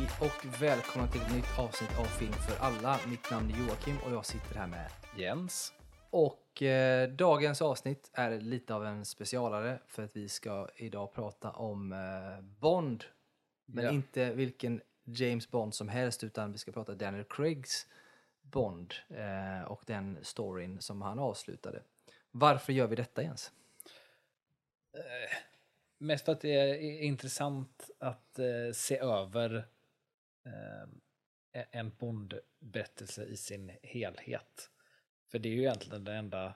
Hej och välkomna till ett nytt avsnitt av Film för alla. Mitt namn är Joakim och jag sitter här med. Jens. Och eh, dagens avsnitt är lite av en specialare för att vi ska idag prata om eh, Bond. Men Ja. inte vilken James Bond som helst utan vi ska prata Daniel Craigs Bond eh, och den storyn som han avslutade. Varför gör vi detta Jens? Mest för att det är intressant att eh, se över eh, en Bond-berättelse i sin helhet. För det är ju egentligen den enda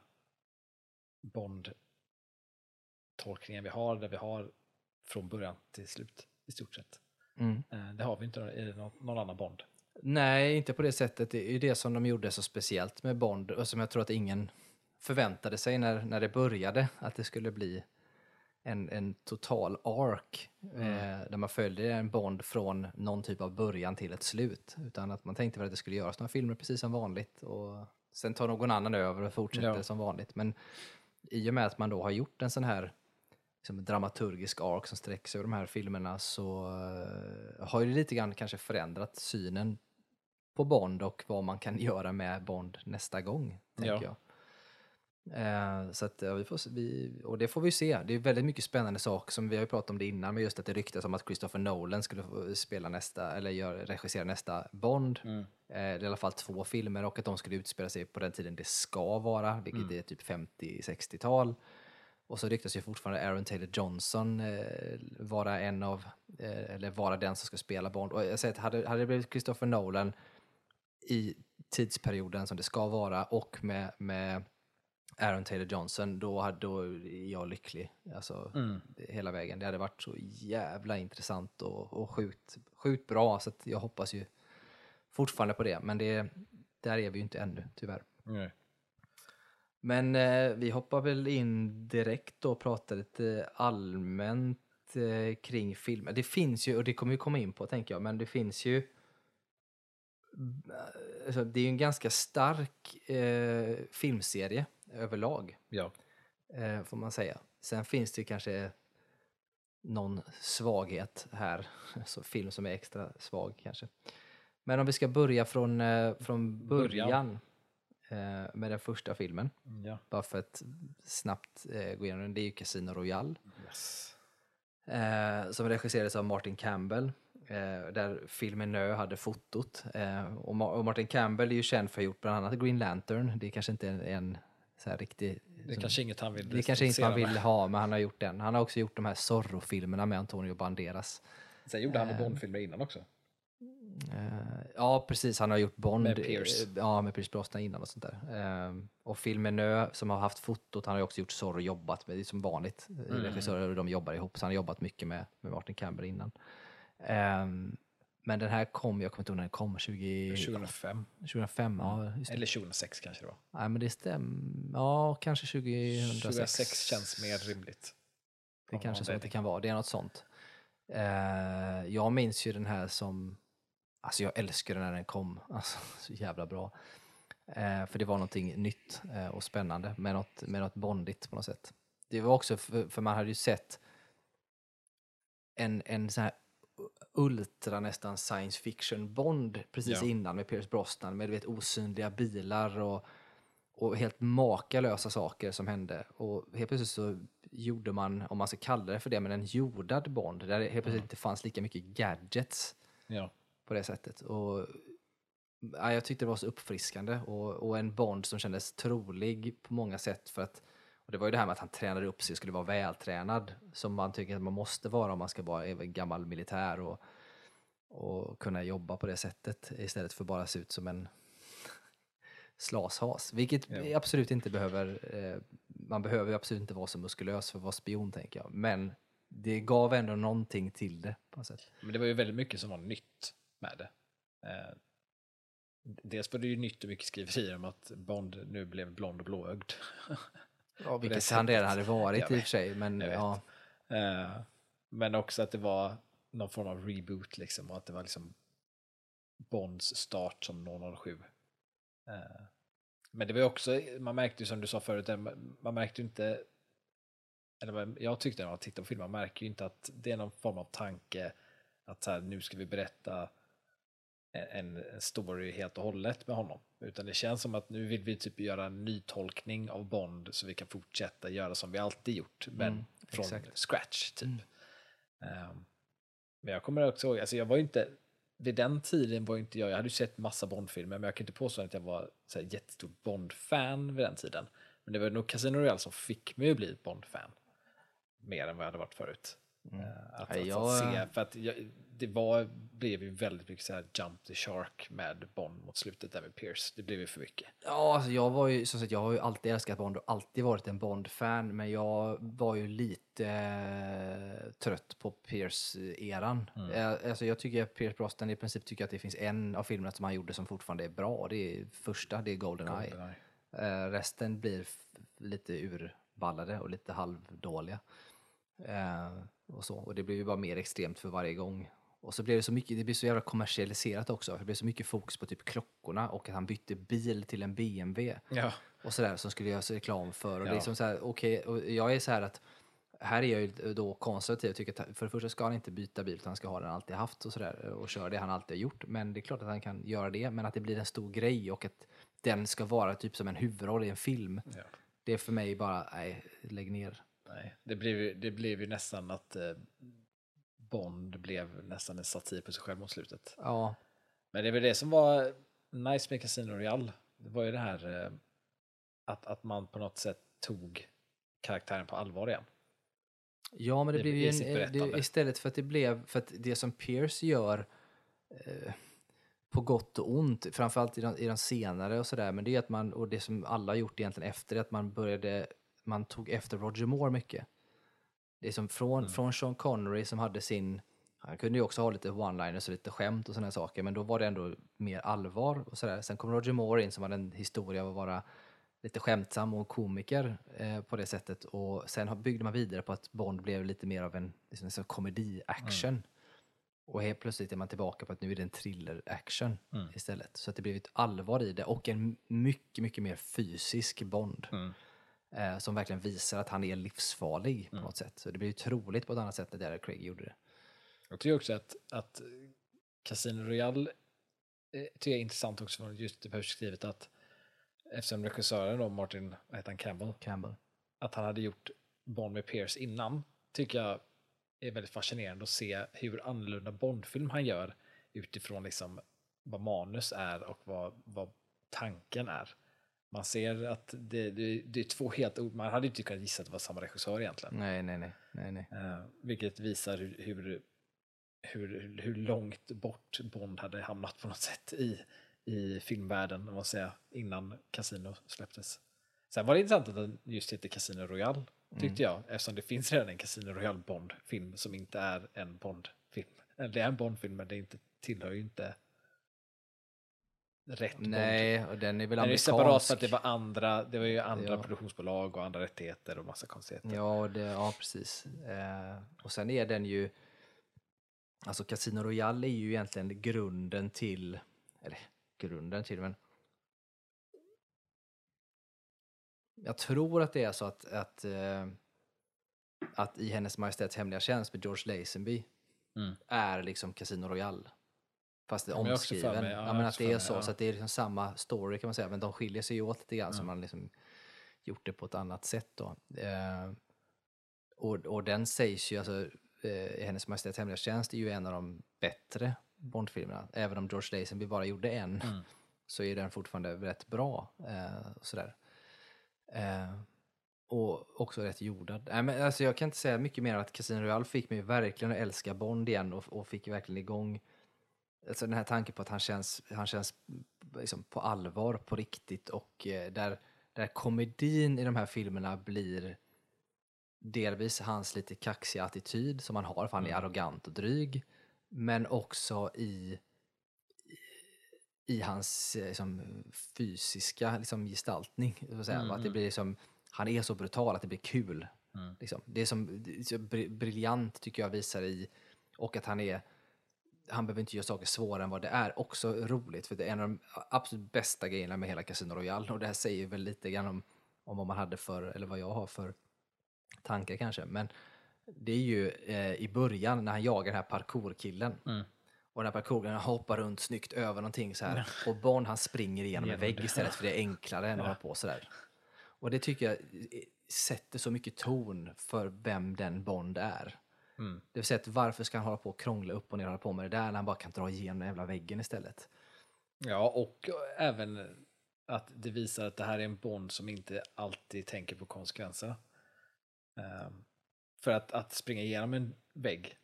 Bond-tolkningen vi har, där vi har från början till slut, i stort sett. Eh, det har vi inte i någon annan Bond. Nej, inte på det sättet. Det är ju det som de gjorde så speciellt med Bond och som jag tror att ingen förväntade sig när, när det började, att det skulle bli en, en total ark eh, där man följde en Bond från någon typ av början till ett slut. Utan att man tänkte väl att det skulle göras några filmer precis som vanligt och sen tar någon annan över och fortsätter Ja. som vanligt. Men i och med att man då har gjort en sån här liksom, dramaturgisk ark som sträcker sig över de här filmerna så eh, har ju det lite grann kanske förändrat synen på Bond och vad man kan göra med Bond nästa gång, tänker Ja. jag. Eh, så att, ja, vi får, vi, och det får vi se. Det är väldigt mycket spännande saker som vi har pratat om det innan, men just att det ryktas om att Christopher Nolan skulle spela nästa, eller gör, regissera nästa Bond. Eh, det är i alla fall två filmer och att de skulle utspela sig på den tiden det ska vara, vilket är typ 50-60-tal. Och så ryktas ju fortfarande Aaron Taylor Johnson eh, vara en av, eh, eller vara den som ska spela Bond. Och jag säger att hade, hade det blivit Christopher Nolan i tidsperioden som det ska vara och med, med Aaron Taylor Johnson, då, hade, då är jag lycklig. Alltså, det- hela vägen. Det hade varit så jävla intressant och, och sjukt, sjukt bra, så jag hoppas ju fortfarande på det. Men det, där är vi ju inte ännu, tyvärr. Men eh, vi hoppar väl in direkt och pratar lite allmänt eh, kring filmer. Det finns ju, och det kommer vi komma in på tänker jag, men det finns ju alltså, det är ju en ganska stark eh, filmserie överlag, Ja. eh, får man säga. Sen finns det kanske någon svaghet här, alltså film som är extra svag kanske. Men om vi ska börja från, eh, från början, Början. eh, med den första filmen, ja. bara för att snabbt eh, gå igenom den, det är ju Casino Royale. Yes. Eh, som regisserades av Martin Campbell. Eh, där filmen Nö hade fotot. Och, Ma- och Martin Campbell är ju känd för att ha gjort bland annat Green Lantern. Det är kanske inte en, en så här riktig... Det är kanske inget han vill det är kanske inte man stoltsera vill med. ha, men han har gjort den. Han har också gjort de här Zorro-filmerna med Antonio Banderas. Sen gjorde han Eh. Bond-filmer innan också. Eh, ja, precis. Han har gjort Bond. Med Pierce. eh, Ja, med Pierce Brosnan innan och sånt där. Eh, och filmen Nö, som har haft fotot, han har också gjort Zorro och jobbat med, det är som vanligt. Mm. Regissörer och de jobbar ihop, så han har jobbat mycket med, med Martin Campbell innan. Eh, men den här kom, jag kommer inte ihåg när den kom, 20, 2005. 2005, ja det. Eller 2006 kanske det var. Nej men det stämmer, ja kanske 2006. 2006 känns mer rimligt. Det är kanske så att det kan vara, det är något sånt. Eh, jag minns ju den här som, alltså jag älskar den när den kom, alltså så jävla bra. Eh, för det var någonting nytt eh, och spännande med något, med något bondigt på något sätt. Det var också, för, för man hade ju sett en, en sån här ultra nästan science fiction Bond precis Ja. innan med Pierce Brosnan med vet, osynliga bilar och, och helt makalösa saker som hände. Och helt plötsligt så gjorde man, om man ska kalla det för det, men en jordad Bond där det helt plötsligt inte fanns lika mycket gadgets Ja. på det sättet. Och, ja, jag tyckte det var så uppfriskande och, och en Bond som kändes trolig på många sätt för att och det var ju det här med att han tränade upp sig och skulle vara vältränad som man tycker att man måste vara om man ska vara även gammal militär och, och kunna jobba på det sättet istället för bara se ut som en slashas. Vilket Ja. absolut inte behöver, eh, man behöver absolut inte vara så muskulös för att vara spion tänker jag. Men det gav ändå någonting till det på något sätt. Men det var ju väldigt mycket som var nytt med det. Eh, dels var det ju nytt och mycket skriverier om att Bond nu blev blond och blåögd. Ja, vilket han redan hade varit Jag i och för sig. Men ja, Eh, men också att det var någon form av reboot liksom och att det var liksom Bonds start som 007. Eh, men det var ju också, man märkte ju som du sa förut, man märkte ju inte, eller jag tyckte när man tittade på filmen, man märker ju inte att det är någon form av tanke att så här, nu ska vi berätta en, en story helt och hållet med honom. Utan det känns som att nu vill vi typ göra en ny tolkning av Bond så vi kan fortsätta göra som vi alltid gjort, men Mm, från exakt. scratch typ. Mm. Ehm, men jag kommer också ihåg, alltså jag var ju inte, vid den tiden var inte jag, jag hade ju sett massa Bond-filmer, men jag kan inte påstå att jag var så här jättestort Bond-fan vid den tiden. Men det var nog Casino Royale som fick mig att bli Bond-fan. Mer än vad jag hade varit förut. Mm. Eh, Att, att, jag- att se, för att jag, det var, blev ju väldigt mycket så här jump the shark med Bond mot slutet där med Pierce. Det blev ju för mycket. Ja, alltså jag var ju som sagt, jag har ju alltid älskat Bond och alltid varit en Bond-fan, men jag var ju lite eh, trött på Pierce-eran. Eh, alltså jag tycker att Pierce Brosnan i princip tycker att det finns en av filmerna som han gjorde som fortfarande är bra. Det är första, det är Goldeneye. Goldeneye. Eh, resten blir lite urballade och lite halvdåliga. Eh, och, så. och det blir ju bara mer extremt för varje gång. Och så blev det så mycket, det blir så jävla kommersialiserat också. Det blev så mycket fokus på typ klockorna och att han bytte bil till en BMW Ja. och sådär som skulle göras reklam för. Och det är Ja. som så här, okej, och jag är så här att här är jag ju då konservativ och tycker att för det första ska han inte byta bil utan han ska ha den han alltid haft och sådär och köra det han alltid har gjort. Men det är klart att han kan göra det, men att det blir en stor grej och att den ska vara typ som en huvudroll i en film. Ja. Det är för mig bara, nej, lägg ner. Nej, det blev, ju, det blev ju nästan att eh, Bond blev nästan en satir på sig själv mot slutet. Ja, Men det är väl det som var nice med Casino Royale. Det var ju det här eh, att, att man på något sätt tog karaktären på allvar igen. Ja, men det, Det blev ju en, eh, det, istället för att det blev, för att det som Pierce gör eh, på gott och ont, framförallt i de, i de senare och sådär, men det är att man, och det som alla har gjort egentligen efter, att man började, man tog efter Roger Moore mycket. Det är som från, Mm. från Sean Connery som hade sin, han kunde ju också ha lite one-liners och lite skämt och sådana saker, men då var det ändå mer allvar och sådär. Sen kom Roger Moore in som hade en historia av att vara lite skämtsam och komiker eh, på det sättet. Och sen byggde man vidare på att Bond blev lite mer av en liksom, liksom komedi-action. Och helt plötsligt är man tillbaka på att nu är det en thriller-action Mm. istället. Så att det blev ett allvar i det och en mycket, mycket mer fysisk Bond. Eh, som verkligen visar att han är livsfarlig på något sätt. Så det blir ju troligt på ett annat sätt när Derek Craig gjorde det. Jag tycker också att, att Casino Royale eh, tycker jag är intressant också från just det perspektivet att eftersom regissören då, Martin vad heter han, Campbell, Campbell. att han hade gjort Bond med Pierce innan tycker jag är väldigt fascinerande att se hur annorlunda Bondfilm han gör utifrån liksom vad manus är och vad, vad tanken är. Man ser att det, det, det är två helt man hade inte kunnat gissa att det var samma regissör egentligen. Nej, nej, nej. nej, nej. Eh, vilket visar hur, hur, hur, hur långt bort Bond hade hamnat på något sätt i, i filmvärlden, om man säger, innan Casino släpptes. Sen var det intressant att den just heter Casino Royale, tyckte jag, eftersom det finns redan en Casino Royale Bond-film som inte är en Bond-film. Det är en Bond-film, men det inte, tillhör ju inte rätt Bond. Nej, och den är väl Den är amerikansk. separat för att det var andra, det var ju andra Ja. produktionsbolag och andra rättigheter och massa konstigheter. Ja, det, ja precis. Eh, och sen är den ju... Alltså Casino Royale är ju egentligen grunden till... Eller grunden till, men... Jag tror att det är så att, att, eh, att i Hennes Majestäts Hemliga Tjänst med George Lazenby Mm. är liksom Casino Royale. Fast det är Ja, omskriven. mig- ja, Ja, men att det är mig, så. ja. Så att det är liksom samma story kan man säga. Men de skiljer sig åt lite grann. Så man liksom gjort det på ett annat sätt då. Eh, och, och den sägs ju, alltså, eh, Hennes Majestäts Hemliga Tjänst är ju en av de bättre Bondfilmerna. Även om George Lazenby bara gjorde en Mm. så är den fortfarande rätt bra. Eh, och sådär. Eh, och också rätt jordad. Nej, men alltså jag kan inte säga mycket mer att Casino Royale fick mig verkligen att älska Bond igen och, och fick verkligen igång alltså den här tanken på att han känns, han känns liksom på allvar, på riktigt och eh, där, där komedin i de här filmerna blir delvis hans lite kaxiga attityd som han har, för han är arrogant och dryg, men också i i hans eh, liksom, fysiska liksom, gestaltning. Så att, säga. Mm, att det mm. blir liksom, han är så brutal att det blir kul. Mm. Liksom. Det är som briljant tycker jag visar i, och att han är, han behöver inte göra saker svårare än vad det är. Också roligt, för det är en av de absolut bästa grejerna med hela Casino Royale. Och det här säger väl lite grann om, om vad man hade för, eller vad jag har för tankar kanske. Men det är ju eh, i början när han jagar den här parkourkillen. Mm. Och den här parkourkillen hoppar runt snyggt över någonting så här. Och Bond han springer igenom en vägg istället för det är enklare än att hålla på sådär. Och det tycker jag eh, sätter så mycket ton för vem den Bond är. Mm. Det vill säga att varför ska han hålla på och krångla upp och ner och hålla på med det där när han bara kan dra igenom den jävla väggen istället. Ja, och även att det visar att det här är en Bond som inte alltid tänker på konsekvenserna. Ehm, för att, att springa igenom en vägg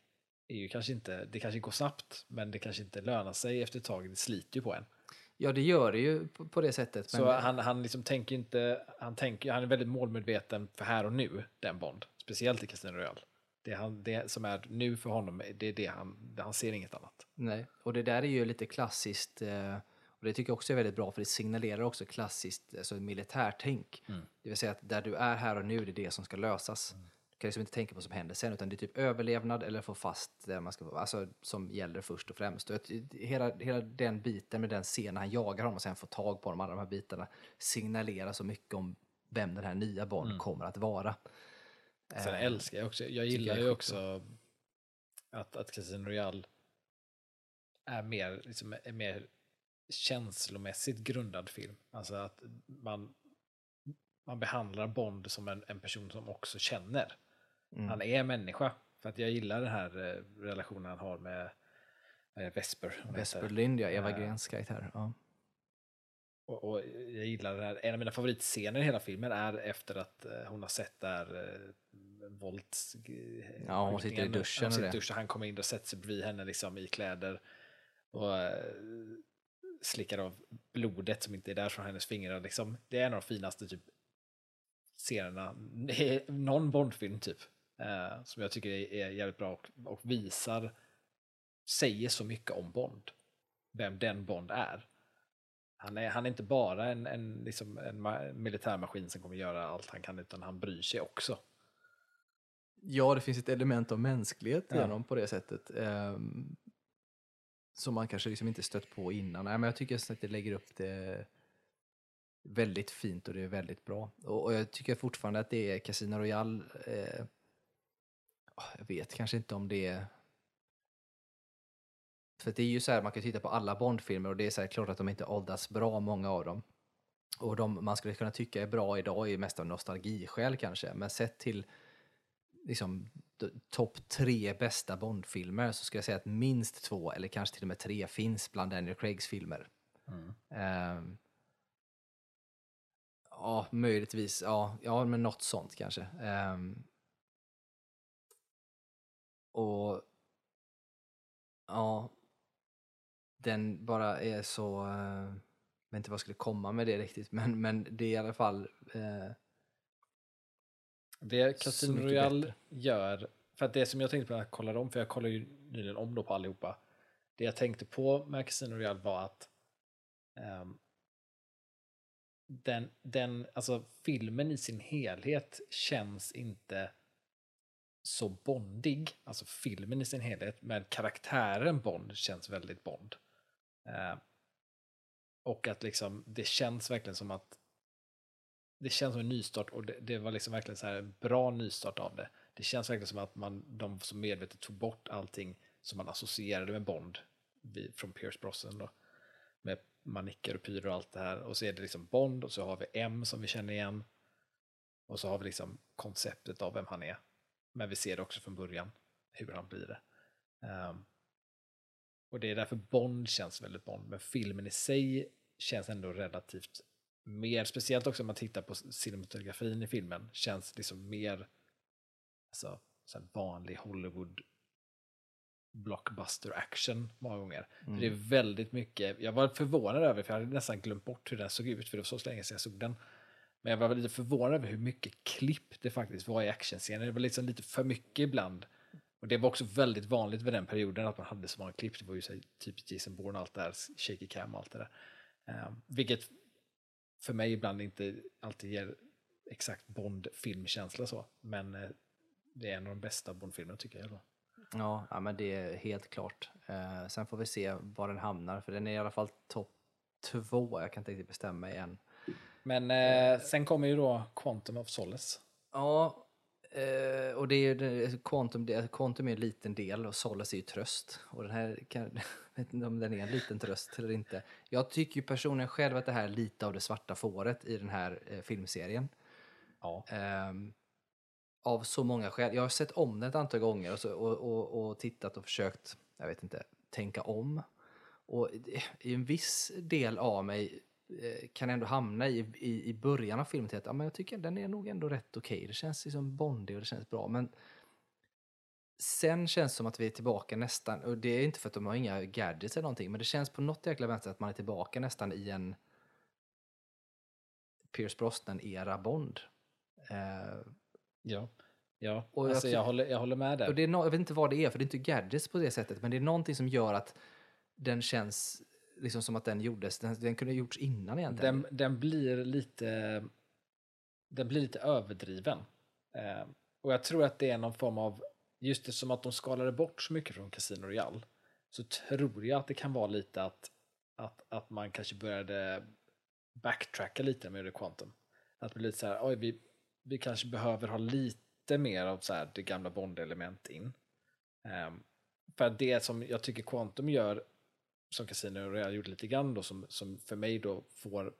är ju kanske inte, det kanske går snabbt, men det kanske inte lönar sig efter ett tag, det sliter ju på en. Ja, det gör det ju på, på det sättet. Så han, han liksom tänker inte, han tänker, han är väldigt målmedveten för här och nu, den Bond. Speciellt i Casino Royale. Det, han, det som är nu för honom, det är det han, han ser inget annat. Nej, och det där är ju lite klassiskt eh, och det tycker jag också är väldigt bra för det signalerar också klassiskt alltså militärtänk. Mm. Det vill säga att där du är här och nu, det är det som ska lösas. Du kan liksom inte tänka på vad som händer sen utan det är typ överlevnad eller få fast det man ska alltså som gäller först och främst. Och hela, hela den biten med den scenen han jagar honom och sen får tag på honom, alla de här bitarna signalerar så mycket om vem den här nya Bond kommer att vara. Sen Eh, älskar jag också, jag gillar jag ju också att, att Casino Royale är mer, liksom, är mer känslomässigt grundad film. Alltså att man, man behandlar Bond som en, en person som också känner. Mm. Han är människa. För att jag gillar den här eh, relationen han har med eh, Vesper. Vesper. Lind, ja, Eva Eh, Grens karaktär. Ja. Och, och jag gillar det här. En av mina favoritscener i hela filmen är efter att eh, hon har sett där eh, vålds... Ja, hon sitter i duschen Hon och sitter i duschen, han kommer in och sätter sig bredvid henne liksom i kläder. Och eh, slickar av blodet som inte är där från hennes fingrar. Liksom. Det är en av de finaste typ scenerna. Någon Bondfilm typ. Eh, som jag tycker är, är jävligt bra och, och visar, säger så mycket om Bond. Vem den Bond är. Han är, han är inte bara en, en, liksom en ma- militärmaskin som kommer göra allt han kan, utan han bryr sig också. Ja, det finns ett element av mänsklighet Ja. honom på det sättet. ehm, som man kanske liksom inte stött på innan. Nej, men jag tycker att det lägger upp det väldigt fint och det är väldigt bra. Och, och jag tycker fortfarande att det är Casino Royale. Eh, ah, jag vet kanske inte om det är... För det är ju så här, man kan titta på alla Bondfilmer och det är så här, klart att de inte åldras bra, många av dem. Och de man skulle kunna tycka är bra idag är mest av nostalgiskäl kanske, men sett till liksom, topp tre bästa Bondfilmer så skulle jag säga att minst två, eller kanske till och med tre, finns bland Daniel Craigs filmer. Ehm, ja, möjligtvis. Ja, ja, men något sånt kanske. Ehm, och ja, den bara är så... Uh, jag vet inte vad jag skulle komma med det riktigt, men, men det är i alla fall... eh, Det Casino Royale gör, för att det som jag tänkte på när jag kollade om, för jag kollade ju nyligen om då på allihopa. Det jag tänkte på med Casino Royale var att ehm, den, den, alltså filmen i sin helhet känns inte så bondig, alltså filmen i sin helhet, men karaktären Bond känns väldigt Bond. Eh, och att liksom, det känns verkligen som att det känns som en nystart och det, det var liksom verkligen så här en bra nystart av det. Det känns verkligen som att man, de som medvetet tog bort allting som man associerade med Bond vid, från Pierce Brosnan då. Med manicker och pyror och allt det här. Och så är det liksom Bond och så har vi M som vi känner igen. Och så har vi liksom konceptet av vem han är. Men vi ser det också från början, hur han blir det. Um, och det är därför Bond känns väldigt Bond, men filmen i sig känns ändå relativt mer, speciellt också om man tittar på cinematografin i filmen, känns liksom mer alltså, så vanlig Hollywood blockbuster action många gånger. För det är väldigt mycket, jag var förvånad över, för jag hade nästan glömt bort hur den såg ut, för det var så länge sedan jag såg den. Men jag var lite förvånad över hur mycket klipp det faktiskt var i actionscener. Det var liksom lite för mycket ibland. Och det var också väldigt vanligt vid den perioden att man hade så många klipp. Det var ju så här, typ Jason Bourne och allt det där, shaky cam och allt det där. Eh, vilket för mig ibland inte alltid ger exakt Bond-filmkänsla så. Men eh, det är en av de bästa Bond-filmerna tycker jag. Då. Ja, ja, men det är helt klart. Eh, sen får vi se var den hamnar, för den är i alla fall topp två. Jag kan inte riktigt bestämma mig än. Men eh, sen kommer ju då Quantum of Solace. Ja, Eh, och det är ju det- Quantum, Quantum är en liten del och Solace är ju tröst. Och den här, kan, jag vet inte om den är en liten tröst eller inte. Jag tycker ju personligen själv att det här är lite av det svarta fåret i den här eh, filmserien. Ja. Ehm, av så många skäl. Jag har sett om den ett antal gånger och, så, och, och, och tittat och försökt, jag vet inte, tänka om. Och i en viss del av mig eh, kan ändå hamna i, i, i början av filmen till att ja, men jag tycker den är nog ändå rätt okej. Det känns liksom bondig och det känns bra. Men sen känns det som att vi är tillbaka nästan, och det är inte för att de har inga gadgets eller någonting, men det känns på något jäkla vänster att man är tillbaka nästan i en Pierce Brosnan-era Bond. Eh, Ja. Ja, Och jag alltså, ty- jag, håller, jag håller med där. och det är no- jag vet inte vad det är, för det är inte gadgets på det sättet, men det är någonting som gör att den känns liksom som att den gjordes, den, den kunde ha gjorts innan egentligen. den, den blir lite den blir lite överdriven. Eh, och jag tror att det är någon form av, just det som att de skalade bort så mycket från Casino Royale, så tror jag att det kan vara lite att, att, att man kanske började backtracka lite med det Quantum. Att bli lite så här, oj, vi, vi kanske behöver ha lite mer av så här, det gamla Bond-element in. Eh, för det som jag tycker Quantum gör, som Casino Royale gjorde lite grann då, som, som för mig då får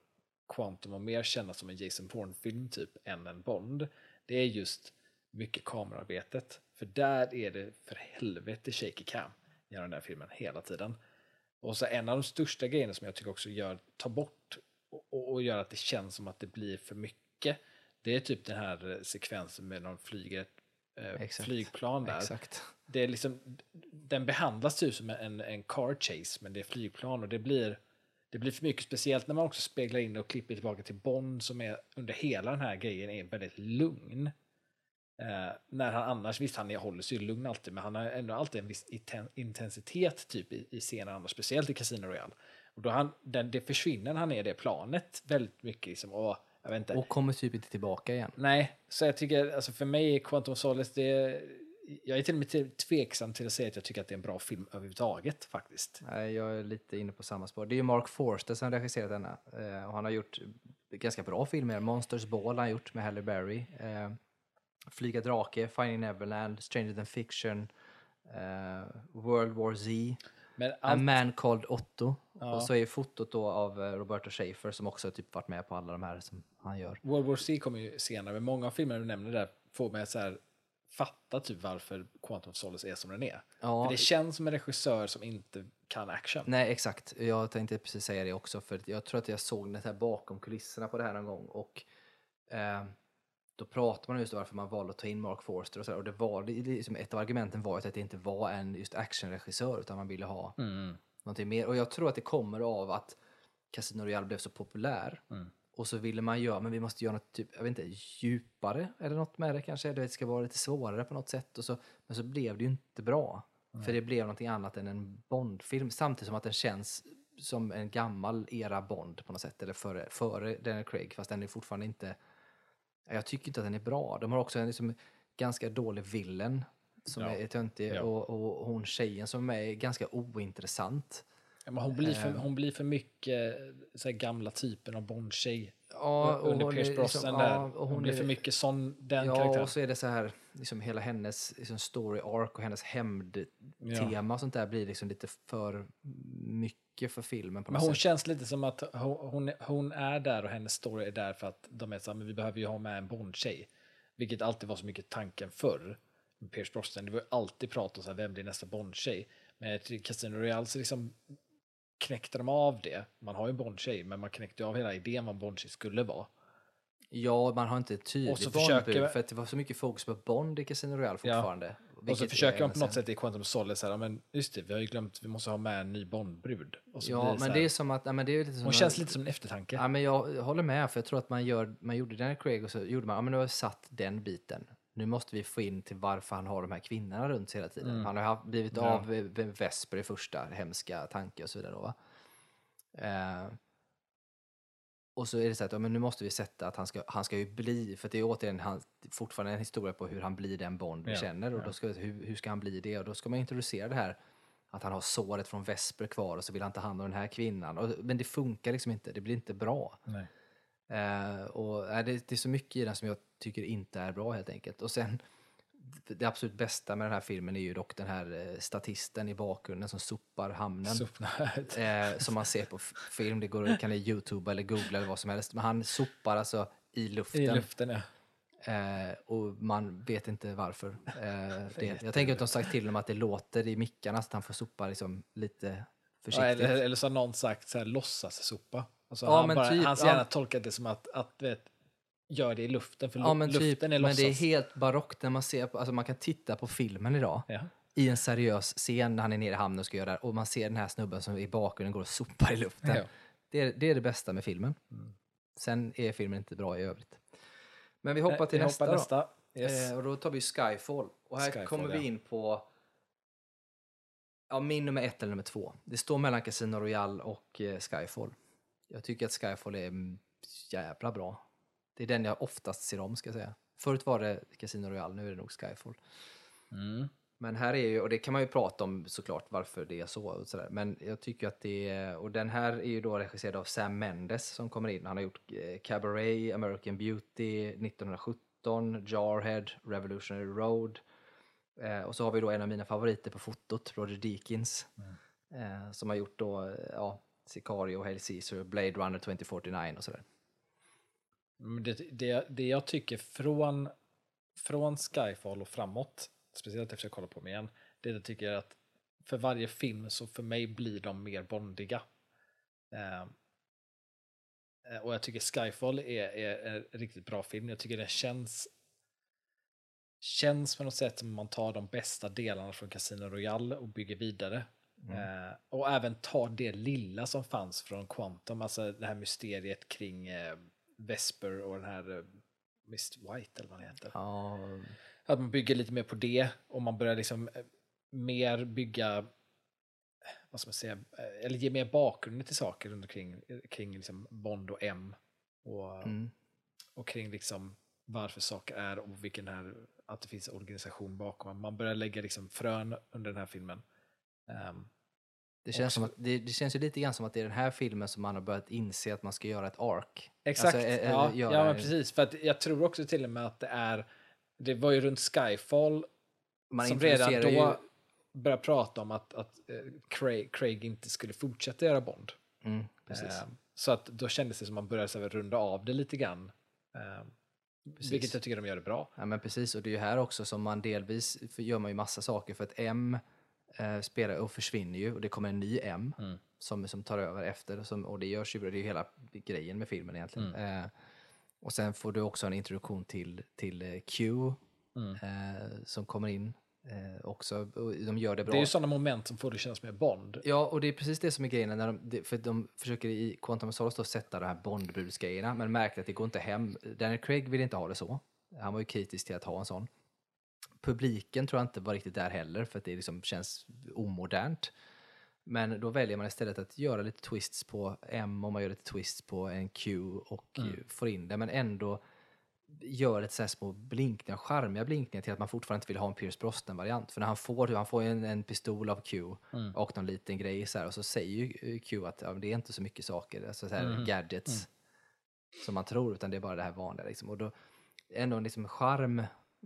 Quantum att mer kännas som en Jason Bourne-film typ än en Bond, det är just mycket kamerarbetet. För där är det för helvete shaky cam i den här filmen hela tiden. Och så en av de största grejerna som jag tycker också gör, tar bort och, och, gör att det känns som att det blir för mycket, det är typ den här sekvensen med någon flyger ett eh, flygplan där. Exakt. Det är liksom, den behandlas typ som en, en car chase, men det är flygplan och det blir, det blir för mycket, speciellt när man också speglar in och klipper tillbaka till Bond som är under hela den här grejen är väldigt lugn. Eh, när han annars, visst han håller sig ju lugn alltid, men han har ändå alltid en viss intensitet typ i, i scenen annars, speciellt i Casino Royale. Och då han, den, det försvinner när han är i det planet väldigt mycket, liksom, och, jag vet inte. Och kommer typ inte tillbaka igen. Nej, så jag tycker, alltså för mig är Quantum Solace, det, jag är till och med tveksam till att säga att jag tycker att det är en bra film överhuvudtaget faktiskt. Nej, jag är lite inne på samma spår. Det är ju Mark Forster som regisserat denna. Eh, och han har gjort ganska bra filmer. Monsters Ball har han gjort med Halle Berry. Eh, Flyga drake, Finding Neverland, Stranger than Fiction, eh, World War Z, Men A allt, Man Called Otto. Ja. Och så är fotot då av eh, Roberto Schaefer som också typ varit med på alla de här som han gör. World War C kommer ju senare, men många av filmerna du nämner där får mig att så här, fatta typ varför Quantum of Solace är som den är. Ja, För det känns som en regissör som inte kan action. Nej, exakt. Jag tänkte precis säga det också, för jag tror att jag såg det här bakom kulisserna på det här någon gång. Och eh, då pratar man just om varför man valde att ta in Mark Forster och så där. Och det var, det, liksom ett av argumenten var att det inte var en just actionregissör, utan man ville ha Mm. någonting mer. Och jag tror att det kommer av att Casino Royale blev så populär. Mm. Och så ville man göra, men vi måste göra något typ, jag vet inte, djupare eller något med det kanske. Det ska vara lite svårare på något sätt. Och så, men så blev det ju inte bra. För det blev någonting annat än en Bond-film. Samtidigt som att den känns som en gammal era Bond på något sätt. Eller före, före Daniel Craig, fast den är fortfarande inte... Jag tycker inte att den är bra. De har också en liksom, ganska dålig villain som Ja. är töntig. Ja. Och, och hon tjejen som är är ganska ointressant. Ja, hon, blir för, Eh. hon blir för mycket så här, gamla typen av Bond-tjej. Ja, under hon Pierce liksom- Brosnan ja, där. och hon, blir är- för mycket sån, den ja, karaktären. och så är det så här, liksom hela hennes liksom story arc och hennes hämndtema Ja. och sånt där blir liksom lite för mycket för filmen på Men något hon sätt. känns lite som att hon, hon, hon är där och hennes story är där för att de är så här, men vi behöver ju ha med en Bond-tjej. Vilket alltid var så mycket tanken förr. Med Pierce Brosnan, det var ju alltid prat om så här, vem blir nästa Bond-tjej. Men Casino Royale så liksom knäckte de av det. Man har ju en Bond-tjej, men man knäckte av hela idén vad en Bond-tjej skulle vara. Ja, man har inte ett tydligt försöker- Bondbud för att det var så mycket fokus på Bond i Casino Royale Ja. Och så försöker de på något sätt i Quantum Solace, så här, men just det, vi har ju glömt, vi måste ha med en ny Bond-brud. Ja, men här, det är som att, ja, men det är lite som hon känns lite som en eftertanke. Ja, men jag håller med, för jag tror att man, gör, man gjorde Daniel Craig och så gjorde man, ja men nu har vi satt den biten. Nu måste vi få in till varför han har de här kvinnorna runt sig hela tiden. Mm. Han har haft, blivit Ja. av eh, Vesper i första hemska tanke och så vidare. Då, va? Eh, och så är det så att ja, men nu måste vi sätta att han ska, han ska ju bli, för det är återigen han, fortfarande en historia på hur han blir den Bond vi Ja, känner. Och ja. då ska, hur, hur ska han bli det? Och då ska man introducera det här att han har såret från Vesper kvar och så vill han ta hand om den här kvinnan. Och, men det funkar liksom inte, det blir inte bra. Nej. Eh, och, äh, det, det är så mycket i den som jag tycker inte är bra helt enkelt. Och sen, det absolut bästa med den här filmen är ju dock den här eh, statisten i bakgrunden som sopar hamnen. Eh, som man ser på film, det går, kan ni youtube eller googla eller vad som helst. Men han sopar alltså i luften. I luften ja. Eh, och man vet inte varför. Eh, det, jag tänker att de sagt till honom att det låter i mickarna så att han får sopa liksom lite ja försiktigt. eller, eller så har någon sagt så här, låtsas sopa. Alltså, Ja, han bara, typ, hans ja. hjärna tolkar det som att, att vet, gör det i luften, för Ja men luften typ, är men låtsas. det är helt barockt när man ser på, alltså man kan titta på filmen idag Ja. i en seriös scen när han är nere i hamnen och ska göra det här, och man ser den här snubben som i bakgrunden går och sopar i luften. Ja. Det, är, det är det bästa med filmen. Mm. Sen är filmen inte bra i övrigt. Men vi hoppar Nej, till vi nästa, hoppar då. nästa. Yes. Eh, och då tar vi Skyfall. Och här Skyfall, kommer ja. vi in på ja, min nummer ett eller nummer två. Det står mellan Casino Royale och eh, Skyfall. Jag tycker att Skyfall är jävla bra. Det är den jag oftast ser om ska jag säga. Förut var det Casino Royale, nu är det nog Skyfall. Mm. Men här är ju, och det kan man ju prata om såklart varför det är så och sådär. Men jag tycker att det är, och den här är ju då regisserad av Sam Mendes som kommer in. Han har gjort eh, Cabaret, American Beauty, 1917, Jarhead, Revolutionary Road. Eh, och så har vi då en av mina favoriter på fotot, Roger Deakins. Eh, som har gjort då, ja, Sicario, Hail Caesar, Blade Runner 2049 och sådär. Det, det, det jag tycker från, från Skyfall och framåt, speciellt efter jag kollar på dem igen, det jag tycker är att för varje film så för mig blir de mer bondiga. Eh, eh, och jag tycker Skyfall är, är en riktigt bra film. Jag tycker den känns känns på något sätt som man tar de bästa delarna från Casino Royale och bygger vidare. Eh, och även tar det lilla som fanns från Quantum, alltså det här mysteriet kring eh, Vesper och den här eh, Mr. White eller vad han heter. Ja, Att man bygger lite mer på det och man börjar liksom eh, mer bygga, vad ska man säga, eh, eller ge mer bakgrund till saker runt omkring, kring liksom Bond och M. Och, mm. och kring liksom varför saker är och vilken här, att det finns organisation bakom. Man börjar lägga liksom frön under den här filmen. Ehm, Det känns, som att, det, det känns ju lite grann som att det är den här filmen som man har börjat inse att man ska göra ett ark. Exakt, Alltså, eh, ja, eh, göra ja men en- precis. För att jag tror också till och med att det är, det var ju runt Skyfall Man som redan då ju- började prata om att, att eh, Craig, Craig inte skulle fortsätta göra Bond. Mm, precis. Eh, Så att då kändes det som att man började så här, runda av det lite grann. Eh, Precis. Vilket jag tycker de gör det bra. Ja men precis, och det är ju här också som man delvis, gör man ju massa saker för att M eh, spelar och försvinner ju och det kommer en ny M Mm. som, som tar över efter och, som, och det görs ju, det är ju hela grejen med filmen egentligen. Mm. Eh, och sen får du också en introduktion till, till eh, Q Mm. eh, som kommer in eh, också, och de gör det bra. Det är ju sådana moment som får det kännas mer Bond. Ja, och det är precis det som är grejen. När de, för de försöker i Quantum of Solace då sätta de här Bondbrudsgrejerna, men märker att det går inte hem. Daniel Craig vill inte ha det så. Han var ju kritisk till att ha en sån. Publiken tror jag inte var riktigt där heller, för att det liksom känns omodernt. Men då väljer man istället att göra lite twists på M och man gör lite twists på en Q och Mm. får in det, men ändå gör lite så här små blinkningar, charmiga blinkningar till att man fortfarande inte vill ha en Pierce Brosnan-variant. För när han får, han får en, en pistol av Q Mm. och någon liten grej så här, och så säger ju Q att ja, det är inte så mycket saker, alltså så här Mhm. gadgets som man tror, utan det är bara det här vanliga. Liksom. Och då ändå en liksom charm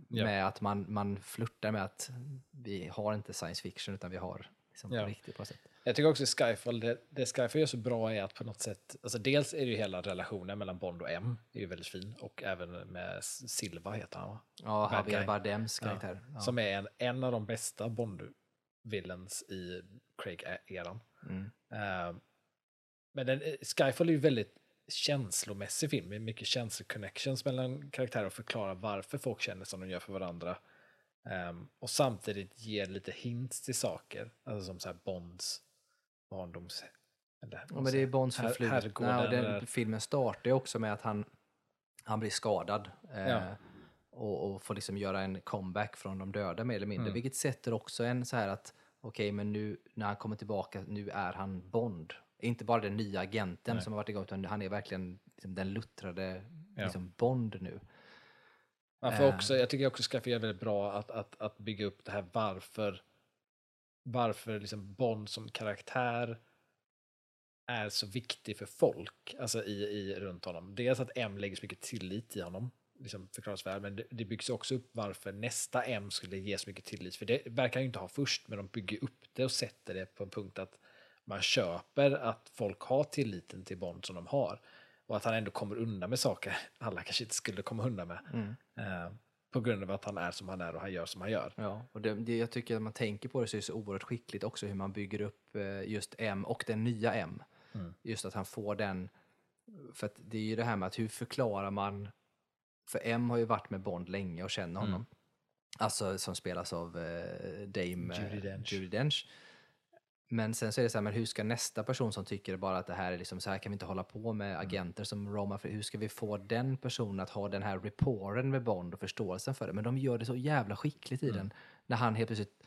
Ja. med att man, man flörtar med att vi har inte science fiction utan vi har liksom Ja. på riktigt på sätt. Jag tycker också Skyfall, det, det Skyfall gör så bra är att på något sätt, alltså dels är det ju hela relationen mellan Bond och M, är ju väldigt fin, och även med Silva heter han va? Ja, Javier. Bardems karaktär. Ja. Som är en, en av de bästa Bond-villains i Craig-eran. Mm. Eh, men den, Skyfall är ju väldigt känslomässig film med mycket känsloconnections mellan karaktärer och förklara varför folk känner som de gör för varandra. Ehm, och samtidigt ger lite hints till saker, alltså som så här Bonds barndoms... Eller, Ja, men det är Bonds förflutna och den eller- filmen startar ju också med att han, han blir skadad. Eh, Ja. och, och får liksom göra en comeback från de döda mer eller mindre. Mm. Vilket sätter också en så här att okej, men nu när han kommer tillbaka, nu är han Bond. Inte bara den nya agenten Nej. som har varit igång, utan han är verkligen liksom, den luttrade Ja. liksom, Bond nu. Man får Eh. också, jag tycker också Skyfall är väldigt bra att, att, att bygga upp det här varför varför liksom Bond som karaktär är så viktig för folk, alltså i, i runt honom. Dels att M lägger så mycket tillit i honom, liksom förklaras väl, men det, det byggs också upp varför nästa M skulle ge så mycket tillit, för det verkar ju inte ha först, men de bygger upp det och sätter det på en punkt att man köper att folk har tilliten till Bond som de har. Och att han ändå kommer undan med saker alla kanske inte skulle komma undan med. Mm. Eh, på grund av att han är som han är och han gör som han gör. Ja, och det, det, jag tycker att man tänker på det så är det så oerhört skickligt också hur man bygger upp eh, just M och den nya M. Mm. Just att han får den, för att det är ju det här med att hur förklarar man, för M har ju varit med Bond länge och känner honom. Alltså som spelas av eh, Dame eh, Judi Dench. Judi Dench. Men sen så är det så här, men hur ska nästa person som tycker bara att det här är liksom så här kan vi inte hålla på med agenter som Roma, för hur ska vi få den personen att ha den här rapporten med Bond och förståelsen för det? Men de gör det så jävla skickligt i den, när han helt plötsligt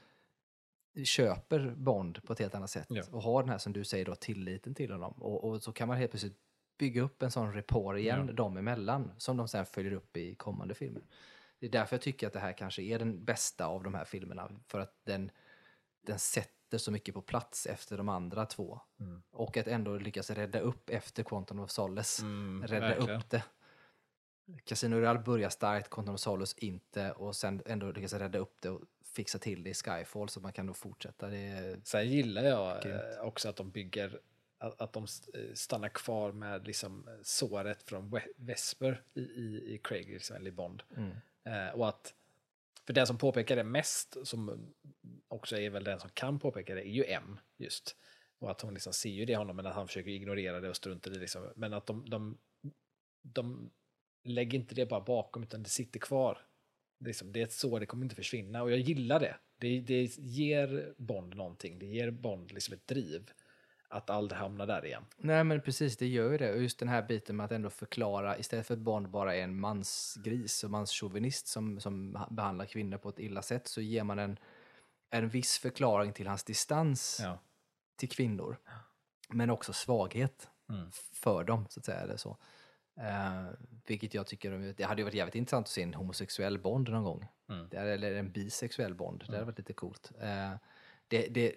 köper Bond på ett helt annat sätt Ja. och har den här som du säger då tilliten till honom och, och så kan man helt plötsligt bygga upp en sån rapport igen Ja. dem emellan som de sen följer upp i kommande filmer. Det är därför jag tycker att det här kanske är den bästa av de här filmerna för att den, den sätter så mycket på plats efter de andra två Mm. och att ändå lyckas rädda upp efter Quantum of Solace. Mm, rädda verkligen. upp det. Casino Royale börjar starkt, Quantum of Solace inte och sen ändå lyckas rädda upp det och fixa till det i Skyfall så man kan då fortsätta. Det Sen gillar jag Grymt. eh, också att de bygger, att, de eh, stannar kvar med liksom eh, såret från Vesper i, i, i Craig, liksom, eller i Bond. mm. Eh, och att, för den som påpekar det mest, som också är väl den som kan påpeka det, är ju M just. Och att hon liksom ser ju det i honom, men att han försöker ignorera det och strunta i det. Liksom. Men att de, de, de lägger inte det bara bakom, utan det sitter kvar. Det är, liksom, det är ett det kommer inte försvinna. Och jag gillar det. det. Det ger Bond någonting, det ger Bond liksom ett driv. Att aldrig hamna där igen. Nej men precis, det gör ju det. Och just den här biten med att ändå förklara, istället för att Bond bara är en mansgris och manschauvinist som, som behandlar kvinnor på ett illa sätt så ger man en, en viss förklaring till hans distans Ja. till kvinnor. Men också svaghet Mm. för dem, så att säga. Eller så. Eh, vilket jag tycker, det hade ju varit jävligt intressant att se en homosexuell Bond någon gång. Mm. Det eller en bisexuell Bond, det hade varit lite coolt. Eh, det, det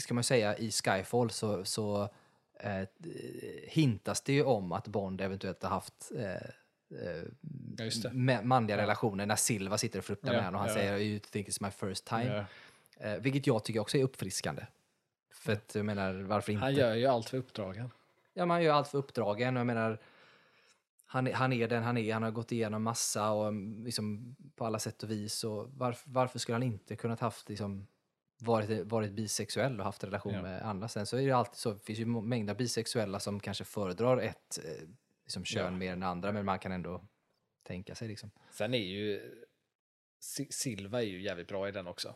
ska man säga, i Skyfall så, så eh, hintas det ju om att Bond eventuellt har haft eh, eh, Ja, manliga relationer när Silva sitter och flörtar Ja, med honom och han ja. säger you think it's my first time. Ja. Eh, vilket jag tycker också är uppfriskande. För att jag menar, varför inte? Han gör ju allt för uppdragen. Ja, man gör allt för uppdragen och jag menar, han, han är den han är, han har gått igenom massa och mm, liksom på alla sätt och vis. Och varför, varför skulle han inte kunnat haft liksom, varit, varit bisexuell och haft en relation Ja. med andra? Sen så är det alltid så, det finns ju mängder bisexuella som kanske föredrar ett eh, liksom, kön Ja. mer än andra, men man kan ändå tänka sig liksom. Sen är ju Si- Silva är ju jävligt bra i den också.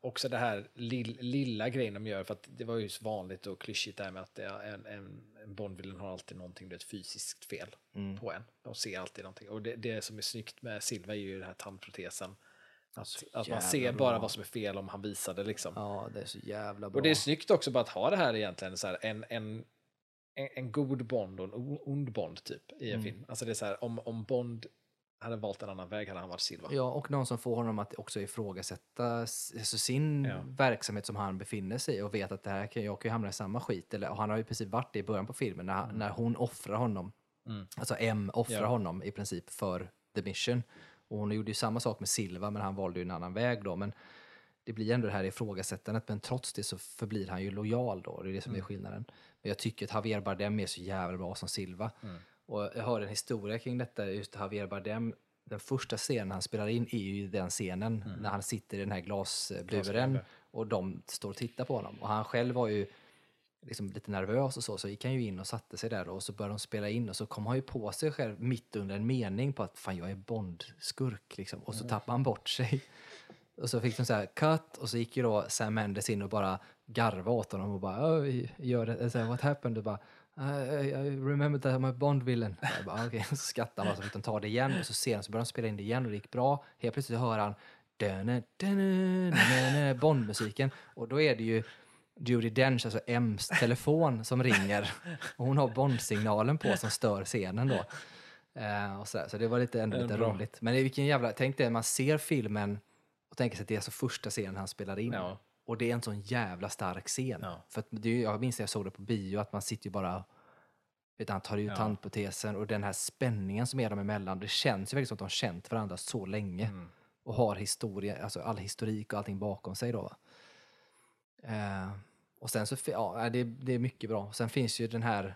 Också det här lill, lilla grejen de gör, för att det var ju så vanligt och klyschigt där med att en, en, en Bondvillen har alltid någonting, det är ett fysiskt fel Mm. på en. De ser alltid någonting. Och det, det som är snyggt med Silva är ju den här tandprotesen. Att, att man ser bara vad som är fel om han visar det liksom. Ja, det är så jävla bra. Och det är snyggt också bara att ha det här egentligen, så här, en, en, en, en god Bond och en ond Bond typ i en Mm. film. Alltså det är så här, om, om Bond hade valt en annan väg hade han varit Silva. Ja, och någon som får honom att också ifrågasätta alltså sin Ja. verksamhet som han befinner sig i och vet att det här kan, jag kan ju hamna i samma skit. Eller, och han har ju precis varit det i början på filmen när, han, när hon offrar honom. Mm. Alltså M offrar Ja. honom i princip för the mission. Och hon gjorde ju samma sak med Silva men han valde ju en annan väg då. Men det blir ändå det här ifrågasättandet men trots det så förblir han ju lojal då. Det är det som är skillnaden. Men jag tycker att Javier Bardem är så jävla bra som Silva. Och jag hörde en historia kring detta, just Javier Bardem. Den första scenen han spelar in är ju den scenen när han sitter i den här glasburen Glasburen. och de står och tittar på honom. Och han själv var ju liksom lite nervös och så, så gick han ju in och satte sig där och så började de spela in och så kom han ju på sig själv mitt under en mening på att fan jag är Bond-skurk liksom. Och så tappade han bort sig. Och så fick de så här cut och så gick ju då Sam Mendes in och bara garva åt honom och bara "Oh, gör det, så här, what happened? Och bara I, I remember that I'm a Bond villain. Jag bara, okay. Så skrattade han och så fick de ta det igen och så sen så började de spela in det igen och det gick bra. Helt plötsligt hör han Bond-musiken och då är det ju Judi Dench, alltså M's telefon som ringer och hon har Bond-signalen på som stör scenen då. Eh, och så, så det var lite, ändå lite bra. roligt. Men det vilken jävla, tänk dig, man ser filmen och tänker sig att det är alltså första scenen han spelar in. Ja. Och det är en sån jävla stark scen. Ja. För det, jag minns när jag såg det på bio, att man sitter ju bara vet, han tar ut Ja. tandprotesen och den här spänningen som är dem emellan. Det känns ju verkligen som att de har känt varandra så länge. Mm. Och har historia, alltså all historik och allting bakom sig då. Va? Eh, och sen så, ja, det, det är mycket bra. Sen finns ju den här,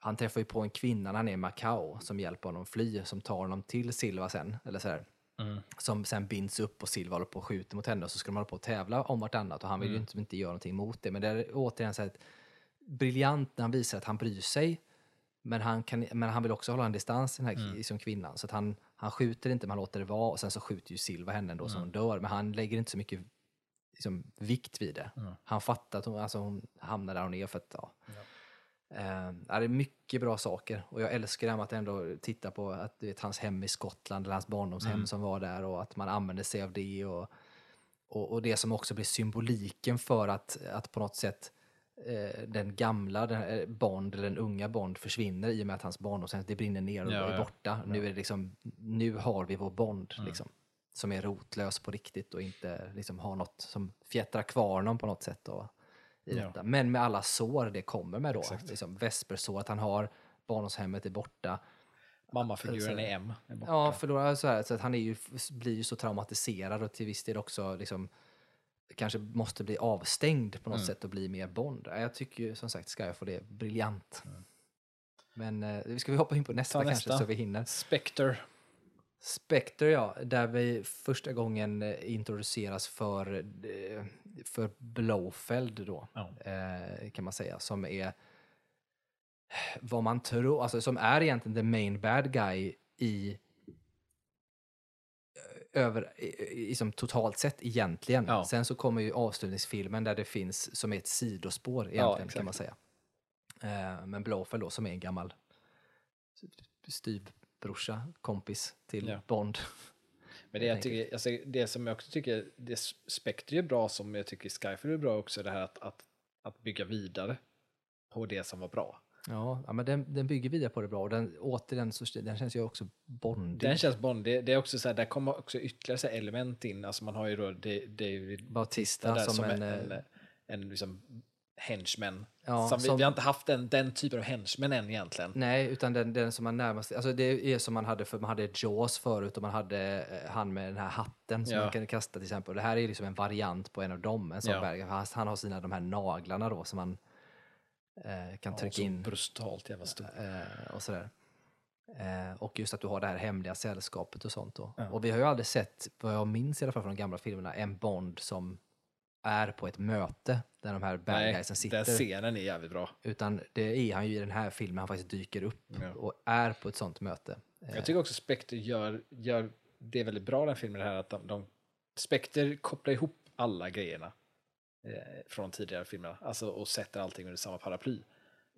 han träffar ju på en kvinna när han är i Macao som hjälper honom fly, som tar honom till Silva sen, eller så här, Mm. som sen binds upp och Silva håller på och skjuter mot henne och så ska de hålla på och tävla om vartannat och han vill ju Mm. inte, inte göra någonting mot det. Men det är återigen så här, briljant när han visar att han bryr sig, men han, kan, men han vill också hålla en distans, den här Mm. som kvinnan. Så att han, han skjuter inte, men han låter det vara och sen så skjuter ju Silva henne ändå så Mm. hon dör. Men han lägger inte så mycket liksom, vikt vid det. Mm. Han fattar att hon, alltså, hon hamnar där hon är för att, ja. Ja. Eh, ja, det är mycket bra saker och jag älskar det här med att ändå titta på att du vet, hans hem i Skottland, eller hans barndomshem Mm. som var där och att man använder sig av det och, och, och det som också blir symboliken för att, att på något sätt eh, den gamla den, eh, Bond, eller den unga Bond försvinner i och med att hans barndomshem, det brinner ner och Ja, är ja. borta. Nu, är det liksom, nu har vi vår Bond Mm. liksom, som är rotlös på riktigt och inte liksom, har något som fjättrar kvar honom på något sätt. Då, i Ja. detta. Men med alla sår det kommer med då. Exakt. Liksom, Vespersår, att han har barndomshemmet är borta. Mammafiguren Så- i M är borta. Ja, förlorar så här, så att han är ju, blir ju så traumatiserad och till viss del också liksom, kanske måste bli avstängd på något Mm. sätt och bli mer Bond. Ja, Jag tycker ju som sagt Skyfall är briljant. Men eh, ska vi hoppa in på nästa, Ta kanske nästa. så vi hinner. Spectre. Spectre ja, där vi första gången eh, introduceras för, eh, för Blowfeld då, Ja. eh, kan man säga, som är vad man tror, alltså som är egentligen the main bad guy i över, i, i, som totalt sett egentligen. Ja. Sen så kommer ju avslutningsfilmen där det finns som är ett sidospår egentligen exakt. kan man säga. Men Blowfeld då som är en gammal styvbrorsa, kompis till Ja. Bond. Men det, jag tycker, alltså, det som jag också tycker, det Spectre är bra som jag tycker Skyfall är bra också, det här att, att, att bygga vidare på det som var bra. Ja, ja men den, den bygger vidare på det bra och den, återigen så den känns ju också bondig. Den känns Bond, det, är också så här, där kommer också ytterligare element in, alltså man har ju då Da- David Bautista där som, som, en... en, eh, en, en liksom henchman. Ja, som vi, som- vi har inte haft den, den typen av henchmen än egentligen. Nej, utan den, den som man närmast... Alltså det är som man hade för man hade Jaws förut och man hade eh, han med den här hatten som Ja. man kan kasta till exempel. Det här är liksom en variant på en av dem, en sån Ja. berg. Han, han har sina de här naglarna då som man eh, kan Ja, trycka in brutalt jävla stor. eh, och sådär. Eh, och just att du har det här hemliga sällskapet och sånt då. Ja. Och vi har ju aldrig sett, vad jag minns i alla fall från de gamla filmerna, en Bond som är på ett möte där de här bad Nej, guysen den sitter. scenen är jävligt bra. Utan det är han ju i den här filmen, han faktiskt dyker upp Ja. och är på ett sånt möte. Eh, Jag tycker också Spectre gör, gör det väldigt bra den filmen, här att de, de Spectre kopplar ihop alla grejerna eh, från tidigare filmerna, alltså och sätter allting under samma paraply.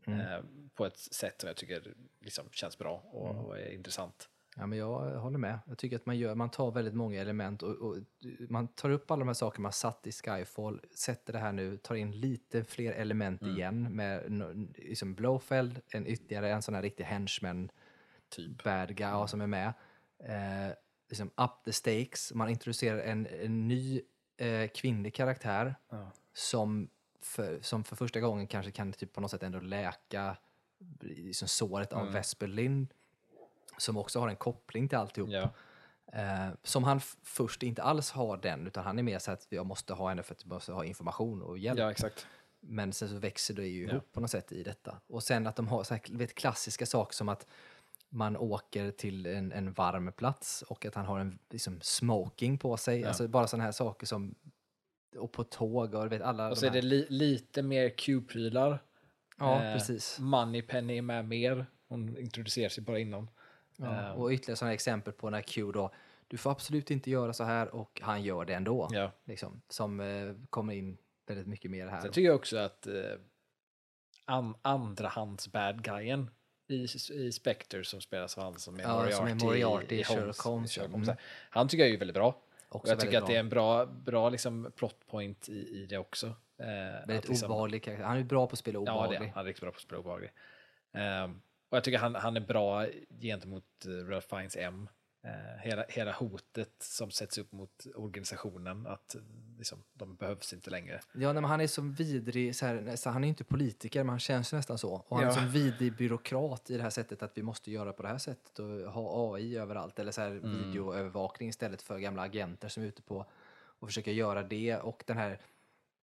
Mm. Eh, på ett sätt som jag tycker liksom känns bra och, Mm. och är intressant. Ja, men jag håller med. Jag tycker att man, gör, man tar väldigt många element och, och man tar upp alla de här sakerna man satt i Skyfall, sätter det här nu, tar in lite fler element Mm. igen med liksom Blowfeld, en ytterligare en sån här riktig henchman Typ. bad guy ja, som är med. Eh, liksom up the stakes, man introducerar en, en ny eh, kvinnlig karaktär Ja. som för, som för första gången kanske kan typ på något sätt ändå läka liksom såret av Mm. Vesper Lind, som också har en koppling till alltihop. Ja. Eh, som han först inte alls har den, utan han är mer så att jag måste ha henne för att jag måste ha information och hjälp. ja, exakt. Men sen så växer det ju Ja. ihop på något sätt i detta. Och sen att de har så här, vet, klassiska saker som att man åker till en, en varm plats och att han har en liksom, smoking på sig. Ja. Alltså bara sådana här saker som och på tåg och vet alla Och de så är här. det li, lite mer Q-prylar. Ja, Eh, precis. Moneypenny är med mer. Hon introducerar sig bara innan. Ja. eh, Och ytterligare sådana exempel på när Q då, du får absolut inte göra så här och han gör det ändå. Ja. Liksom, som eh, kommer in väldigt mycket mer här. Sen tycker jag också att eh, an, andrahands bad guyen i, i Spectre som spelas av han som är Ja, Moriarty, som är Moriarty i i Sherlock Holmes. Mm. Han tycker jag är väldigt bra. Och Också jag tycker väldigt att det är en bra, bra liksom plot point i, i det också. Eh, Väldigt liksom, obehaglig karaktär. Han är bra på att spela Ja, det, obehaglig. han är riktigt bra på att spela obehaglig. Ehm, och jag tycker han, han är bra gentemot uh, Ralph Fiennes M. eh, hela, hela hotet som sätts upp mot organisationen, att liksom, de behövs inte längre. Ja, nej, men han är som vidrig, så här, nästan, han är inte politiker, men han känns ju nästan så. Och han är Ja. som vidrig byråkrat i det här sättet att vi måste göra på det här sättet och ha AI överallt, eller så här Mm. videoövervakning istället för gamla agenter som är ute på och försöker göra det. Och den här,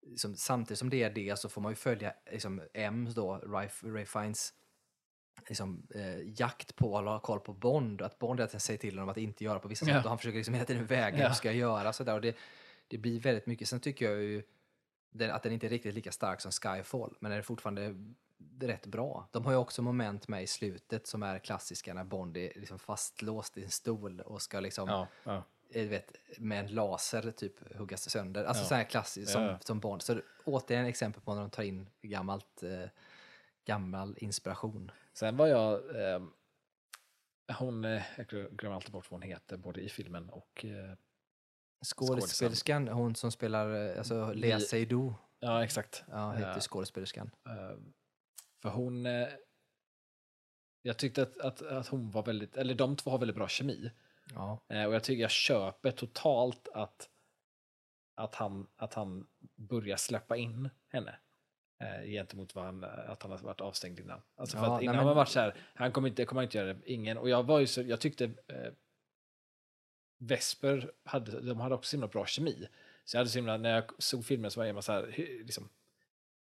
liksom, samtidigt som det är det så får man ju följa liksom, M's då, Ray, Ray Fiennes liksom, eh, jakt på att ha koll på Bond, att Bond tiden säger till honom att inte göra på vissa Ja. sätt och han försöker liksom hela tiden väga Ja. hur ska jag göra så där. Och det, det blir väldigt mycket. Sen tycker jag ju den, att den inte är riktigt lika stark som Skyfall, men den är fortfarande rätt bra. De har ju också moment med i slutet som är klassiska när Bond är liksom fastlåst i en stol och ska liksom Ja, ja. eh, vet, med en laser typ huggas sönder. Alltså Ja. så här klassiskt som, Ja, ja. som Bond. Så återigen exempel på när de tar in gammalt, eh, gammal inspiration. Sen var jag, eh, hon, eh, jag glömmer alltid bort vad hon heter, både i filmen och, eh, Skådespelerskan, hon som spelar, eh, alltså Lea Seydoux, ja exakt. ja, heter Ja. skådespelerskan. Eh, för hon, eh, jag tyckte att, att, att hon var väldigt, eller de två har väldigt bra kemi. Ja. Eh, och jag tycker jag köper totalt att, att, han, att han börjar släppa in henne. Eh, gentemot vad han, att han har varit avstängd innan. Alltså för Ja, att nej, innan men- har man varit så här, han kommer inte, kommer inte göra det, ingen. Och jag var ju så, jag tyckte eh, Vesper, hade, de hade också så himla bra kemi. Så jag hade så himla, när jag såg filmen så var jag så här, liksom,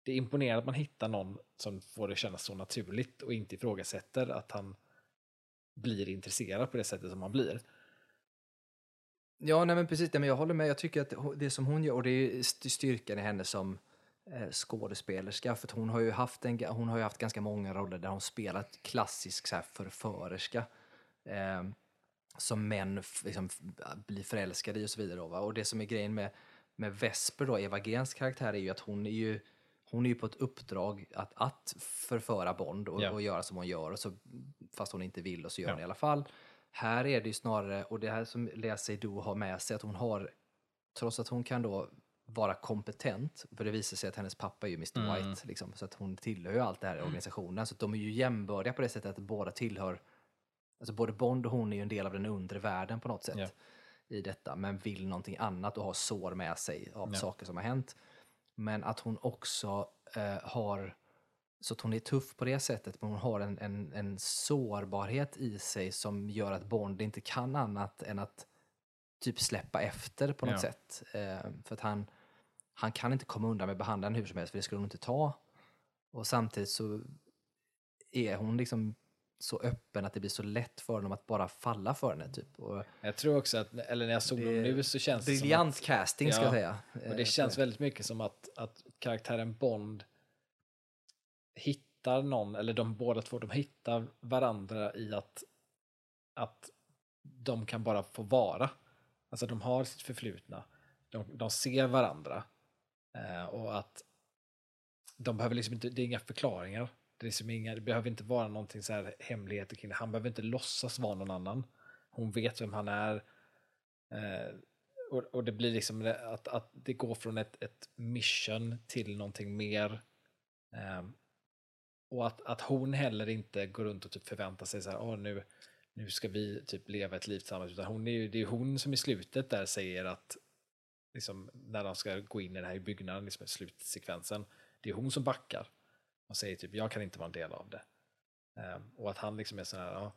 det är imponerande att man hittar någon som får det kännas så naturligt och inte ifrågasätter att han blir intresserad på det sättet som han blir. Ja, nej men precis. Nej, men jag håller med. Jag tycker att det som hon gör, och det är st- styrkan i henne som skådespelerska, för hon har ju haft, en, hon har ju haft ganska många roller där hon spelat klassisk så här, förförerska. Eh, som män liksom, blir förälskade i och så vidare. Då? Och det som är grejen med, med Vesper, då, Eva Grens karaktär, är ju att hon är ju hon är ju på ett uppdrag att, att förföra Bond och, Ja. och göra som hon gör, och så, fast hon inte vill och så gör Ja. hon i alla fall. Här är det ju snarare, och det här som Lea Seydoux har med sig, att hon har, trots att hon kan då vara kompetent, för det visar sig att hennes pappa är ju Mr. Mm. White, liksom, så att hon tillhör ju allt det här i organisationen, så de är ju jämbördiga på det sättet att båda tillhör, alltså både Bond och hon är ju en del av den undre världen på något sätt Ja. i detta, men vill någonting annat och har sår med sig av Ja. saker som har hänt. Men att hon också eh, har, så att hon är tuff på det sättet, men hon har en, en, en sårbarhet i sig som gör att Bond inte kan annat än att typ släppa efter på något Ja. sätt. Eh, för att han, han kan inte komma undan med behandlaren hur som helst, för det skulle hon inte ta. Och samtidigt så är hon liksom så öppen att det blir så lätt för honom att bara falla för henne. Typ. Och Jag tror också att, eller när jag såg är nu så känns det som briljant casting ska Ja, jag säga. att, och Eh, det på känns väldigt mycket som att, att karaktären Bond hittar någon, eller de båda två, de hittar varandra i att, att de kan bara få vara. Alltså de har sitt förflutna, de, de ser varandra eh, Eh, och att de behöver liksom inte, det är inga förklaringar. Det, är liksom inga, det behöver inte vara någonting så här hemligheter kring det. Han behöver inte låtsas vara någon annan. Hon vet vem han är. Eh, och, och det blir liksom det- att, att det går från ett, ett mission till någonting mer. Eh, och att, att hon heller inte går runt och typ förväntar sig så här, oh, nu, nu ska vi typ leva ett liv tillsammans. Utan hon är ju, det är hon som i slutet där säger att, liksom, när de ska gå in i den här byggnaden, liksom slutsekvensen, det är hon som backar och säger typ, jag kan inte vara en del av det. Ehm, och att han liksom är så här, ja,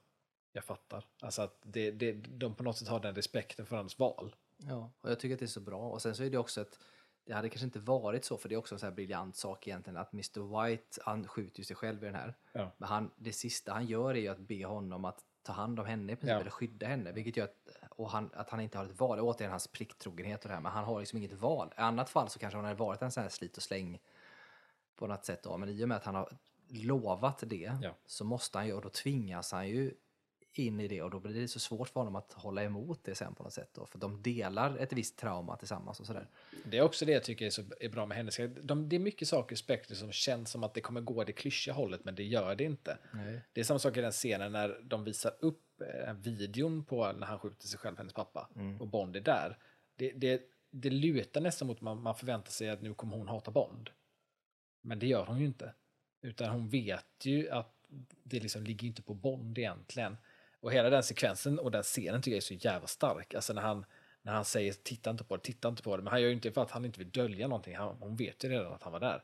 jag fattar. Alltså att det, det, de på något sätt har den respekten för hans val. Ja, och jag tycker att det är så bra. Och sen så är det också ett, det hade kanske inte varit så, för det är också en så här briljant sak egentligen, att Mr. White, han skjuter ju sig själv i den här. Ja. Men han, det sista han gör är ju att be honom att ta hand om henne i princip, Ja. eller skydda henne, vilket gör att, och han, att han inte har ett val. Återigen hans plikttrogenhet och det här, men han har liksom inget val. I annat fall så kanske han hade varit en sån här slit och släng på något sätt då, men i och med att han har lovat det Ja. så måste han ju, och då tvingas han ju in i det och då blir det så svårt för honom att hålla emot det sen på något sätt då, för de delar ett visst trauma tillsammans och sådär. Det är också det jag tycker är, så, är bra med hennes de, Det är mycket saker i Spectre som känns som att det kommer gå det klyschiga hållet, men det gör det inte. Nej. Det är samma sak i den scenen när de visar upp eh, videon på när han skjuter sig själv, hennes pappa, och Bond är där. Det, det, det lutar nästan mot att man, man förväntar sig att nu kommer hon hata Bond. Men det gör hon ju inte. Utan hon vet ju att det liksom ligger inte på Bond egentligen. Och hela den sekvensen och den scenen tycker jag är så jävla stark. Alltså när han, när han säger titta inte på det, titta inte på det. Men han gör ju inte för att han inte vill dölja någonting. Han, hon vet ju redan att han var där.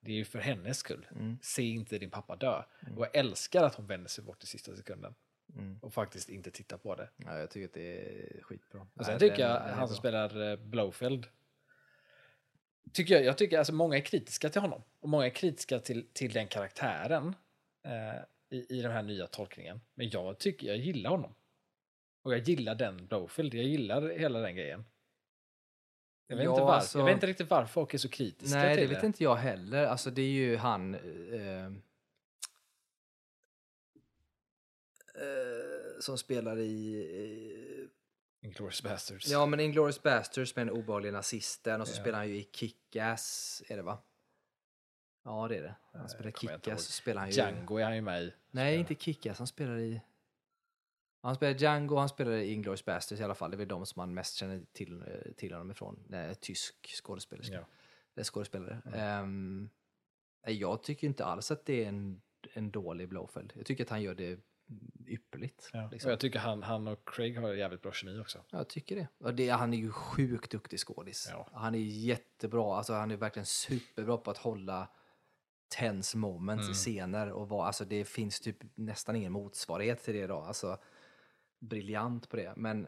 Det är ju för hennes skull. Mm. Se inte din pappa dö. Och jag älskar att hon vänder sig bort i sista sekunden. Mm. Och faktiskt inte tittar på det. Ja, jag tycker att det är skitbra. Och sen Nej, tycker den- jag, är han som spelar eh, Blowfield. Tycker jag, jag tycker alltså många är kritiska till honom. Och många är kritiska till, till den karaktären. Eh, i, I den här nya tolkningen. Men jag tycker, jag gillar honom. Och jag gillar den Blowfield. Jag gillar hela den grejen. Jag vet, Ja, inte, varför. alltså- jag vet inte riktigt varför folk är så kritiska Nej, det till vet det. inte jag heller. Alltså det är ju han... Eh, eh, som spelar i... Eh, Inglourious Basterds. ja, men Inglourious Basterds med den obehagliga nazisten och så Ja. spelar han ju i Kick-Ass, är det va? Ja, det är det. Han spelar Kick-Ass, spelar han ju... Django är han ju med i. Nej, inte Kick-Ass, han spelar i... Han spelar Django, han spelar i Inglourious Basterds i alla fall. Det är väl de som man mest känner till, eh, till honom ifrån. Nej, tysk skådespelerska. Ja. Skådespelare. Mm. Nej, jag tycker inte alls att det är en, en dålig Blowfield. Jag tycker att han gör det ypperligt. Ja. liksom. Och jag tycker han, han och Craig har jävligt bra kemi också. Jag tycker det. Och det. Han är ju sjukt duktig skådis. Ja. Han är jättebra. Alltså, han är verkligen superbra på att hålla tense moments Mm. i scener. Och vara, alltså, det finns typ nästan ingen motsvarighet till det idag. Alltså, briljant på det. Men,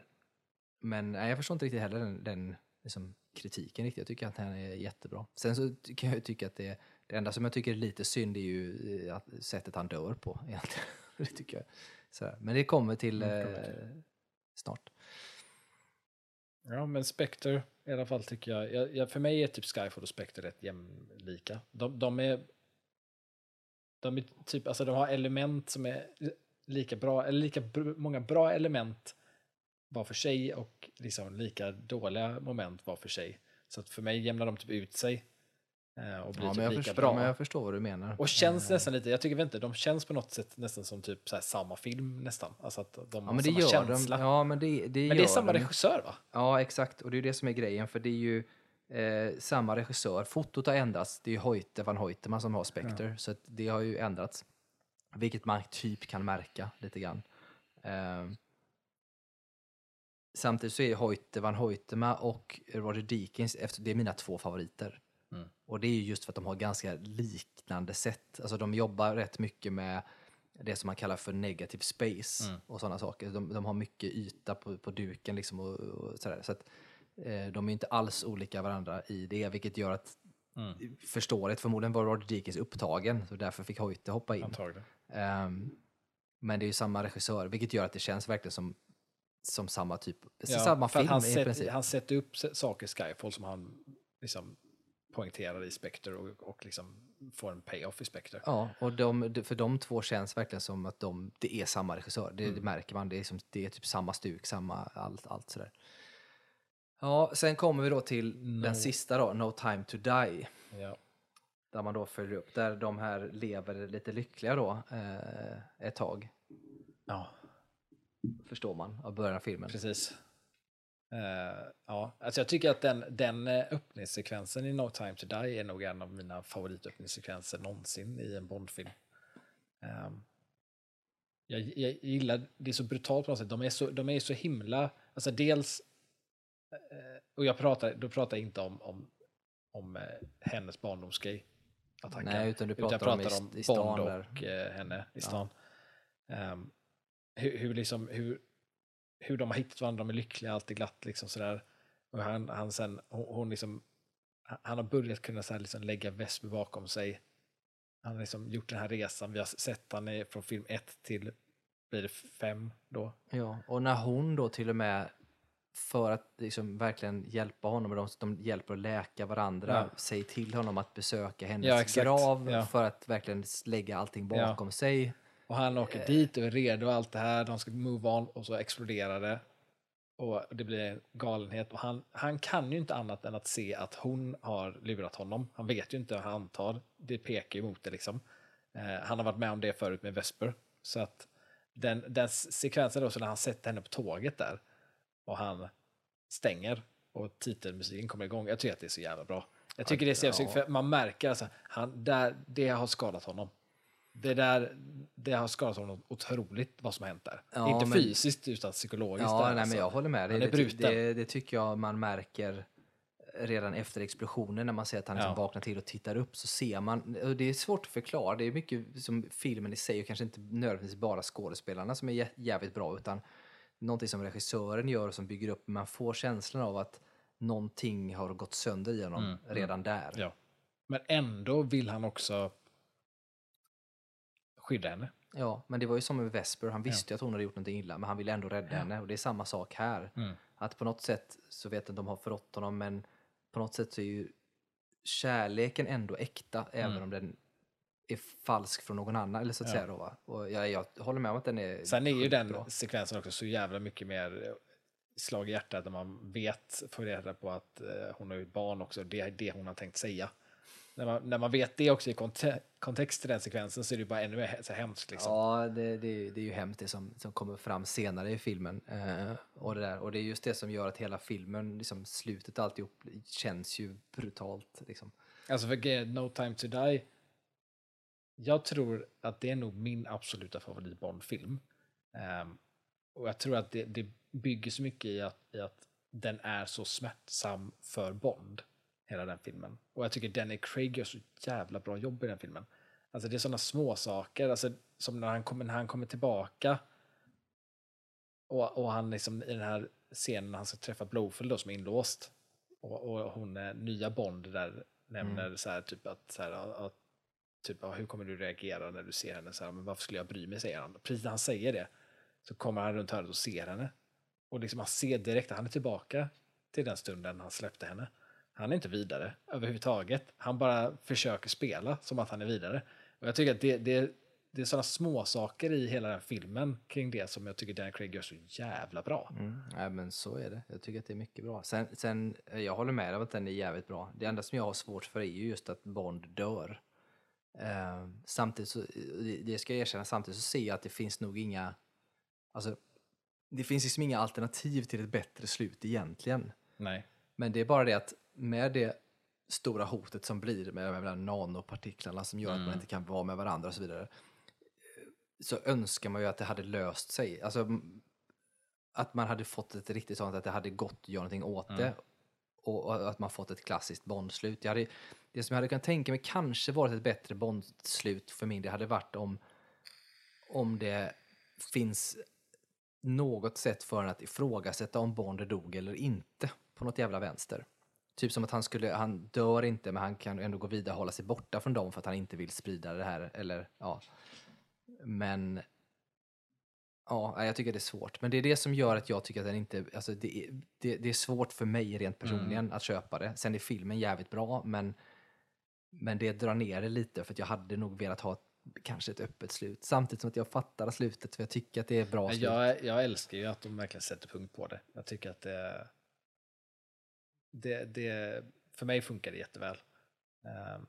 men nej, jag förstår inte riktigt heller den, den liksom, kritiken riktigt. Jag tycker att han är jättebra. Sen så kan jag tycka att det, det enda som jag tycker är lite synd är ju eh, att, sättet han dör på egentligen. det tycker jag. Så. Men det kommer till Mm, eh, snart. Ja, men Spectre i alla fall tycker jag, jag, jag för mig är typ Skyfall och Spectre rätt jämlika. De, de är, de är typ, alltså de har element som är lika bra, eller lika många bra element var för sig och liksom lika dåliga moment var för sig. Så att för mig jämnar de typ ut sig eh, och blir Ja, typ lika förstår, bra. men jag förstår vad du menar. Och känns Eh, nästan lite, jag tycker inte, de känns på något sätt nästan som typ så här samma film nästan. Alltså att de Ja, har samma känsla. de. Ja, men det, det men det är samma de. regissör va? Ja, exakt. Och det är det som är grejen, för det är ju eh, samma regissör. Fotot har ändrats. Det är Hoyte van Hoytema som har Spectre, så att det har ju ändrats. Vilket man typ kan märka lite grann. Eh, samtidigt så är Hoyte van Hoytema och Roger Deakins, efter, det är mina två favoriter. Mm. Och det är ju just för att de har ganska liknande sätt. Alltså de jobbar rätt mycket med det som man kallar för negative space Mm. och sådana saker. De, de har mycket yta på, på duken liksom och, och sådär. Så att, de är inte alls olika varandra i det, vilket gör att Mm. förståeligt, förmodligen var Roger Deakins upptagen, så därför fick Hoyte hoppa in. Ehm, men det är ju samma regissör, vilket gör att det känns verkligen som, som samma typ, Ja, samma film han, i sätter, princip. han sätter upp saker i Skyfall som han liksom poängterar i Spectre och, och liksom får en payoff i Spectre. Ja, och de- för de två känns verkligen som att de, det är samma regissör. Det, Mm. det märker man. Det är, som, det är typ samma stuk, samma allt, allt sådär. Ja, sen kommer vi då till No. den sista då, No time to die. Ja. Där man då följer upp, där de här lever lite lyckliga då eh, ett tag. ja, Förstår man av början av filmen. precis. Eh, ja, alltså jag tycker att den, den eh, öppningssekvensen i No time to die är nog en av mina favoritöppningssekvenser någonsin i en Bondfilm. Ehm, jag, jag gillar, det är så brutalt på något sätt. De är så, de är så himla, alltså dels, och jag pratar, då pratar jag inte om, om, om eh, hennes barndomsgrej. Nej, utan du Utan pratar, jag pratar om, om, i, stan Bond där. och eh, henne i stan. Ehm, hur, hur, liksom, hur, hur de har hittat varandra, de är lyckliga, allt är glatt liksom sådär. Och han, han sen, hon, liksom, han har börjat kunna så här liksom lägga Vesper bakom sig. Han har liksom gjort den här resan, vi har sett han är från film 1 till, blir det 5 då? Ja, och när hon då till och med för att liksom verkligen hjälpa honom, de, de hjälper att läka varandra, Ja. säger till honom att besöka hennes Ja, grav Ja. för att verkligen lägga allting bakom sig. Och han åker dit och är redo och allt det här, de ska move on och så exploderar det. Och det blir en galenhet och han, han kan ju inte annat än att se att hon har lurat honom. Han vet ju inte, han antar, det pekar ju mot det liksom. Eh, han har varit med om det förut med Vesper. Så att den, den sekvensen då, så när han sätter henne på tåget där och han stänger och titelmusiken kommer igång. Jag tycker att det är så jävla bra. Jag tycker det är så jävla för man märker alltså, han, där, det har skadat honom. Det där, det har skadat honom otroligt vad som har hänt där. Ja, Inte men- fysiskt utan psykologiskt. Ja, där, nej, alltså. men jag håller med. Han Det, är det, det, tycker jag man märker redan efter explosionen när man ser att han liksom Ja. vaknar till och tittar upp så ser man, och det är svårt att förklara, det är mycket som filmen i sig och kanske inte nödvändigtvis bara skådespelarna som är jä- jävligt bra utan någonting som regissören gör och som bygger upp, man får känslan av att någonting har gått sönder i honom Mm, redan där. Ja. Men ändå vill han också skydda henne. Ja, men det var ju som med Vesper, han visste ju att hon hade gjort någonting illa, men han ville ändå rädda henne. Och det är samma sak här. Mm. Att på något sätt så vet jag att de har förrått honom, men på något sätt så är ju kärleken ändå äkta, även Mm. om den är falsk från någon annan, eller så att Ja. säga då va. Och jag, jag håller med om att den är Sen är ju den bra. sekvensen också så jävla mycket mer eh, slag i hjärtat när man vet, får reda på att eh, hon har ett barn också, det är det hon har tänkt säga. När man, när man vet det också i konte kontext till den sekvensen så är det bara ännu mer så hemskt. Liksom. Ja, det, det, det är ju hemskt det som, som kommer fram senare i filmen. Eh, och, det där. och det är just det som gör att hela filmen, liksom, slutet alltihop, känns ju brutalt. Liksom. Alltså för No time to die, jag tror att det är nog min absoluta favorit Bond-film. Ehm, och jag tror att det, det bygger så mycket i att, i att den är så smärtsam för Bond, hela den filmen. Och jag tycker Danny Craig gör så jävla bra jobb i den filmen. Alltså det är sådana små saker, alltså, som när han, kommer, när han kommer tillbaka och, och han liksom i den här scenen när han ska träffa Blowfield då, som är inlåst och, och hon är nya Bond där nämner så här typ att så här, att, typ hur kommer du reagera när du ser henne så här, men varför skulle jag bry mig säger han. Precis när han säger det så kommer han runt hörnet och ser henne och liksom han ser direkt att han är tillbaka till den stunden han släppte henne. Han är inte vidare överhuvudtaget. Han bara försöker spela som att han är vidare. Och jag tycker att det, det, det är sådana små saker i hela den filmen kring det som jag tycker Dan Craig gör så jävla bra. Mm. Ja, men så är det. Jag tycker att det är mycket bra. Sen, sen eh, jag håller med om att den är jävligt bra. Det enda som jag har svårt för är ju just att Bond dör. Eh, samtidigt så, det- ska jag erkänna, samtidigt så ser jag att det finns nog inga, alltså, det finns liksom inga alternativ till ett bättre slut egentligen. Nej. Men det är bara det att med det stora hotet som blir med de här nanopartiklarna som gör att man inte kan vara med varandra och så vidare. Så önskar man ju att det hade löst sig. Alltså att man hade fått ett riktigt sånt, att det hade gått att göra någonting åt det. Och, att man fått ett klassiskt Bondslut. Jag hade, det som jag hade kunnat tänka mig kanske varit ett bättre Bondslut för min det hade varit om, om det finns något sätt för en att ifrågasätta om Bond dog eller inte på något jävla vänster. Typ som att han skulle, han dör inte men han kan ändå gå vidare och hålla sig borta från dem för att han inte vill sprida det här eller ja. Men ja, jag tycker det är svårt. Men det är det som gör att jag tycker att den inte, alltså det är, det, det är svårt för mig rent personligen att köpa det. Sen är filmen jävligt bra men men det drar ner det lite för att jag hade nog velat ha ett, kanske ett öppet slut. Samtidigt som att jag fattar slutet för jag tycker att det är bra slut. Jag, jag älskar ju att de verkligen sätter punkt på det. Jag tycker att det, det, det för mig funkar det jätteväl. Um,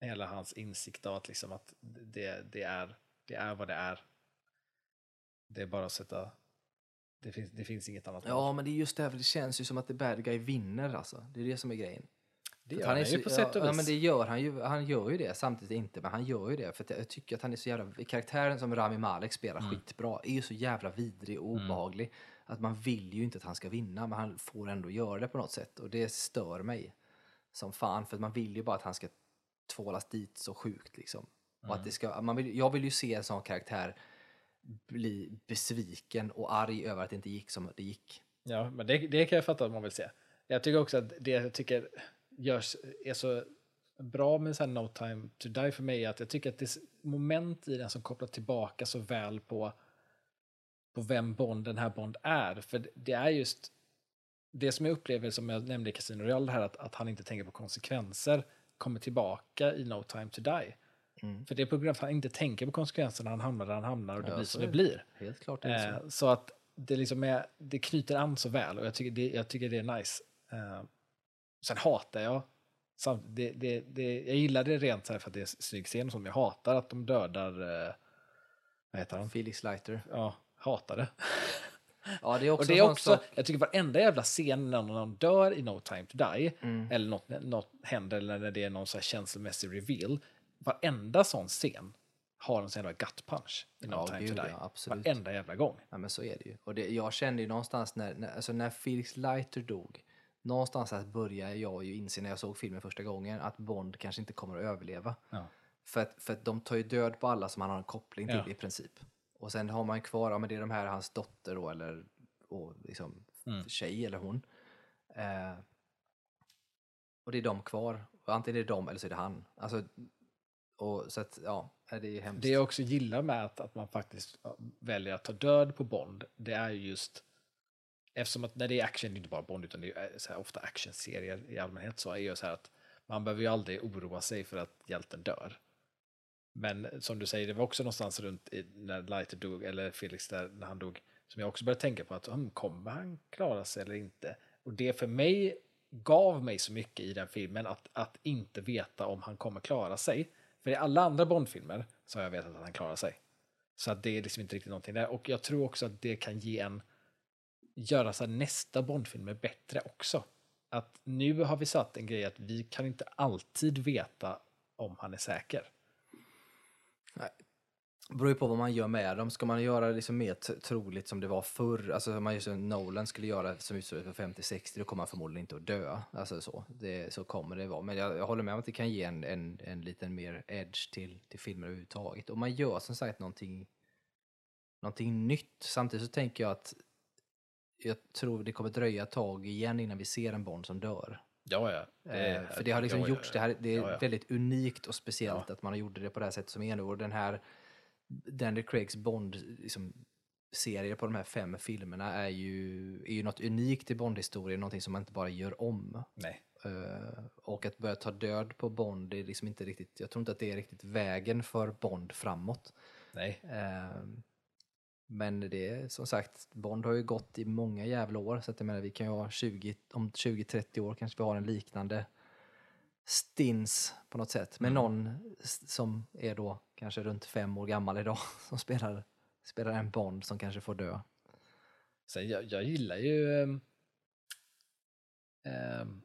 hela hans insikt av att, liksom att det, det, är, det är vad det är. Det är bara att sätta... Det finns, det finns inget annat Ja, men det är just därför det känns ju som att the bad guy vinner alltså. Det är det som är grejen. Det För gör han, är ju på sätt och vis. Ja, men det gör han ju. Han gör ju det, samtidigt inte, men han gör ju det. För jag tycker att han är så jävla... Karaktären som Rami Malek spelar Mm. skitbra är ju så jävla vidrig och obehaglig. Att man vill ju inte att han ska vinna, men han får ändå göra det på något sätt. Och det stör mig som fan, för att man vill ju bara att han ska tvålas dit så sjukt liksom. Och Mm. att det ska, man vill, jag vill ju se en sån karaktär bli besviken och arg över att det inte gick som det gick. Ja, men det, det kan jag fatta att man vill se. Jag tycker också att det jag tycker görs, är så bra med så här No time to die för mig är att jag tycker att det är moment i den som kopplar tillbaka så väl på, på vem Bond den här Bond är. För det är just det som jag upplever, som jag nämnde i Casino Royale, här att, att han inte tänker på konsekvenser, kommer tillbaka i No time to die. Mm. För det är på grund av att han inte tänker på konsekvenserna, han hamnar där han hamnar och det Ja, blir som det blir. Helt klart det så. Eh, så att det, liksom är, det knyter an så väl och jag tycker det, jag tycker det är nice. Eh, sen hatar jag, samt, det, det, det, jag gillar det rent så här för att det är snygg scen som jag hatar att de dödar, eh, vad heter han? Felix Leiter. Ja, hatar det. Ja, det är också och det är också, sak- jag tycker varenda jävla scen när någon dör i No time to die, Mm. eller något, något händer eller när det är någon så känslomässig reveal, varenda sån scen har en sån jävla gut punch i No Ja, time gud, to die. ja, absolut. Varenda jävla gång. Ja, men så är det ju. Och det, jag kände ju någonstans när, när, alltså när Felix Leiter dog, någonstans att började jag ju inse när jag såg filmen första gången att Bond kanske inte kommer att överleva. Ja. För att, för att de tar ju död på alla som han har en koppling till Ja. i princip. Och sen har man kvar, ja men det är de här, hans dotter då, eller och liksom Mm. tjej eller hon. Eh, och det är de kvar. Och antingen är det de eller så är det han. Alltså, och, så att, ja, det är hemskt. Det jag också gillar med att, att man faktiskt väljer att ta död på Bond, det är ju just Eftersom att när det är action, det är inte bara Bond, utan det är ju eh, så här, ofta actionserier i allmänhet, så är det ju så här att man behöver ju aldrig oroa sig för att hjälten dör. Men som du säger, det var också någonstans runt i, när Lighter dog, eller Felix där, när han dog, som jag också började tänka på att hm, kommer han klara sig eller inte? Och det för mig gav mig så mycket i den filmen att, att inte veta om han kommer klara sig. För i alla andra Bondfilmer så har jag vetat att han klarar sig. Så att det är liksom inte riktigt någonting där. Och jag tror också att det kan ge en, göra så nästa Bondfilmer bättre också. Att nu har vi satt en grej att vi kan inte alltid veta om han är säker beror ju på vad man gör med dem. Ska man göra det liksom mer troligt som det var förr, alltså om man som Nolan skulle göra som utspelar för 50-60, då kommer han förmodligen inte att dö. Alltså så, det, så kommer det vara. Men jag, jag håller med om att det kan ge en, en, en liten mer edge till, till filmer överhuvudtaget. Och man gör som sagt någonting, någonting nytt. Samtidigt så tänker jag att jag tror det kommer dröja ett tag igen innan vi ser en Bond som dör. Ja, ja. Eh, för det har liksom ja, ja, gjorts, det, här, det är Ja, ja. väldigt unikt och speciellt att man har gjort det på det här sättet som är nu. Och den här Daniel Craigs Bond liksom, på de här fem filmerna är ju, är ju något unikt i Bond-historien, någonting som man inte bara gör om. Nej. Eh, och att börja ta död på Bond, är liksom inte riktigt, jag tror inte att det är riktigt vägen för Bond framåt. Nej. Eh, men det är som sagt, Bond har ju gått i många jävla år, så att jag menar, vi kan ju ha 20, om 20-30 år kanske vi har en liknande stins på något sätt. Med någon s- som är då kanske runt fem år gammal idag, som spelar, spelar en Bond som kanske får dö. Sen jag, jag gillar ju ehm,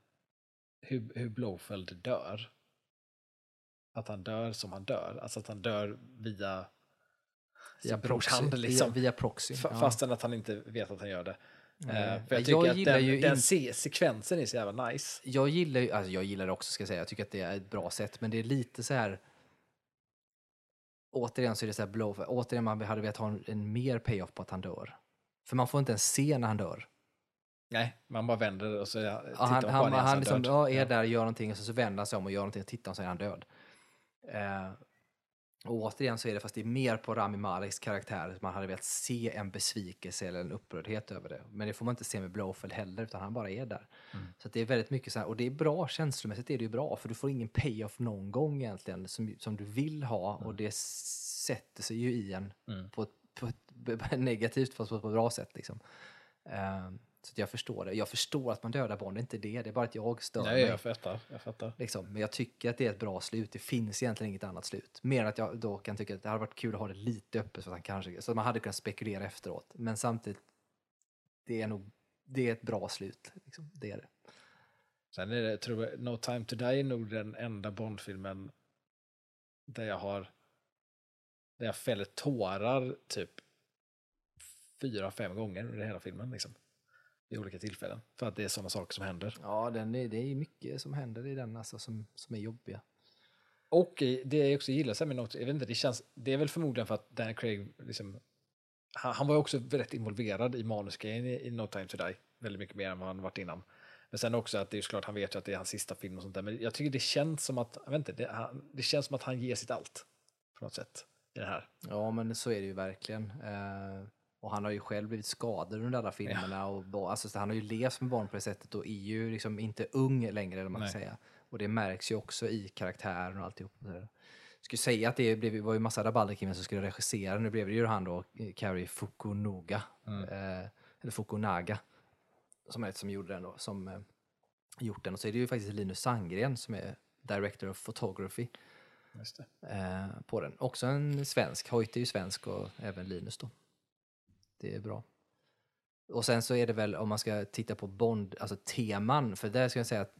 hur, hur Blofeld dör. Att han dör som han dör. Alltså att han dör via, Via sin brors proxy. hand. Liksom. Via, via proxy. Ja. Fastän att han inte vet att han gör det. Eh, för jag Jag tycker att gillar den, ju den se- sekvensen är så jävla nice. Jag gillar ju, alltså jag gillar det också ska jag säga, jag tycker att det är ett bra sätt, men det är lite så här återigen så är det så här blow, återigen man hade velat ha en, en mer payoff på att han dör. För man får inte ens se när han dör. Nej, man bara vänder och så tittar Ja, han på han, han, så liksom, ja, är där, gör någonting och så, så vänder han sig om och gör någonting och tittar och så är han död. Eh, och återigen så är det, fast det är mer på Rami Maleks karaktär, man hade velat se en besvikelse eller en upprördhet över det. Men det får man inte se med Blowfeld heller, utan han bara är där. Mm. Så det är väldigt mycket så här, och det är bra, känslomässigt är det ju bra, för du får ingen payoff någon gång egentligen som, som du vill ha och det sätter sig ju i en Mm. på, ett, på ett negativt fast på ett bra sätt. Liksom. Eh, så jag förstår det. Jag förstår att man dödar Bond, det är inte det, det är bara att jag stör Nej, mig. jag fattar. Jag fattar. Liksom. Men jag tycker att det är ett bra slut. Det finns egentligen inget annat slut. Mer än att jag då kan tycka att det hade varit kul att ha det lite öppet så att, han kanske, så att man hade kunnat spekulera efteråt. Men samtidigt, det är nog det är ett bra slut. Liksom. Det är det. Sen är det, tror jag, No time to die är nog den enda Bond-filmen där jag har där jag fäller tårar typ fyra, fem gånger under hela filmen. Liksom, vid olika tillfällen. För att det är sådana saker som händer. Ja, den är, det är mycket som händer i den alltså, som, som är jobbiga. Och det jag också gillar med något, jag vet inte, det, känns, det är väl förmodligen för att Daniel Craig, liksom, han, han var ju också väldigt involverad i manusgrejen i, i No time to die. Väldigt mycket mer än vad han varit innan. Men sen också att det är såklart, han vet ju att det är hans sista film och sånt där. Men jag tycker det känns som att, jag vet inte, det, han, det känns som att han ger sitt allt. På något sätt. I det här. Ja, men så är det ju verkligen. Eh, och han har ju själv blivit skadad under alla filmerna. Och, bo- alltså, så han har ju levt med barn på det sättet och är ju liksom inte ung längre, eller man säga. Och det märks ju också i karaktären och alltihop. Jag skulle säga att det blev, var ju massa rabalder kring vem som skulle regissera. Nu blev det ju han då, Cary Fukunaga. Eh, eller Fukunaga. Som är ett som gjorde den då, som eh, gjort den. Och så är det ju faktiskt Linus Sandgren som är Director of Photography eh, på den. Också en svensk. Hoyt är ju svensk och även Linus då. Det är bra. Och sen så är det väl om man ska titta på Bond, alltså teman, för där ska jag säga att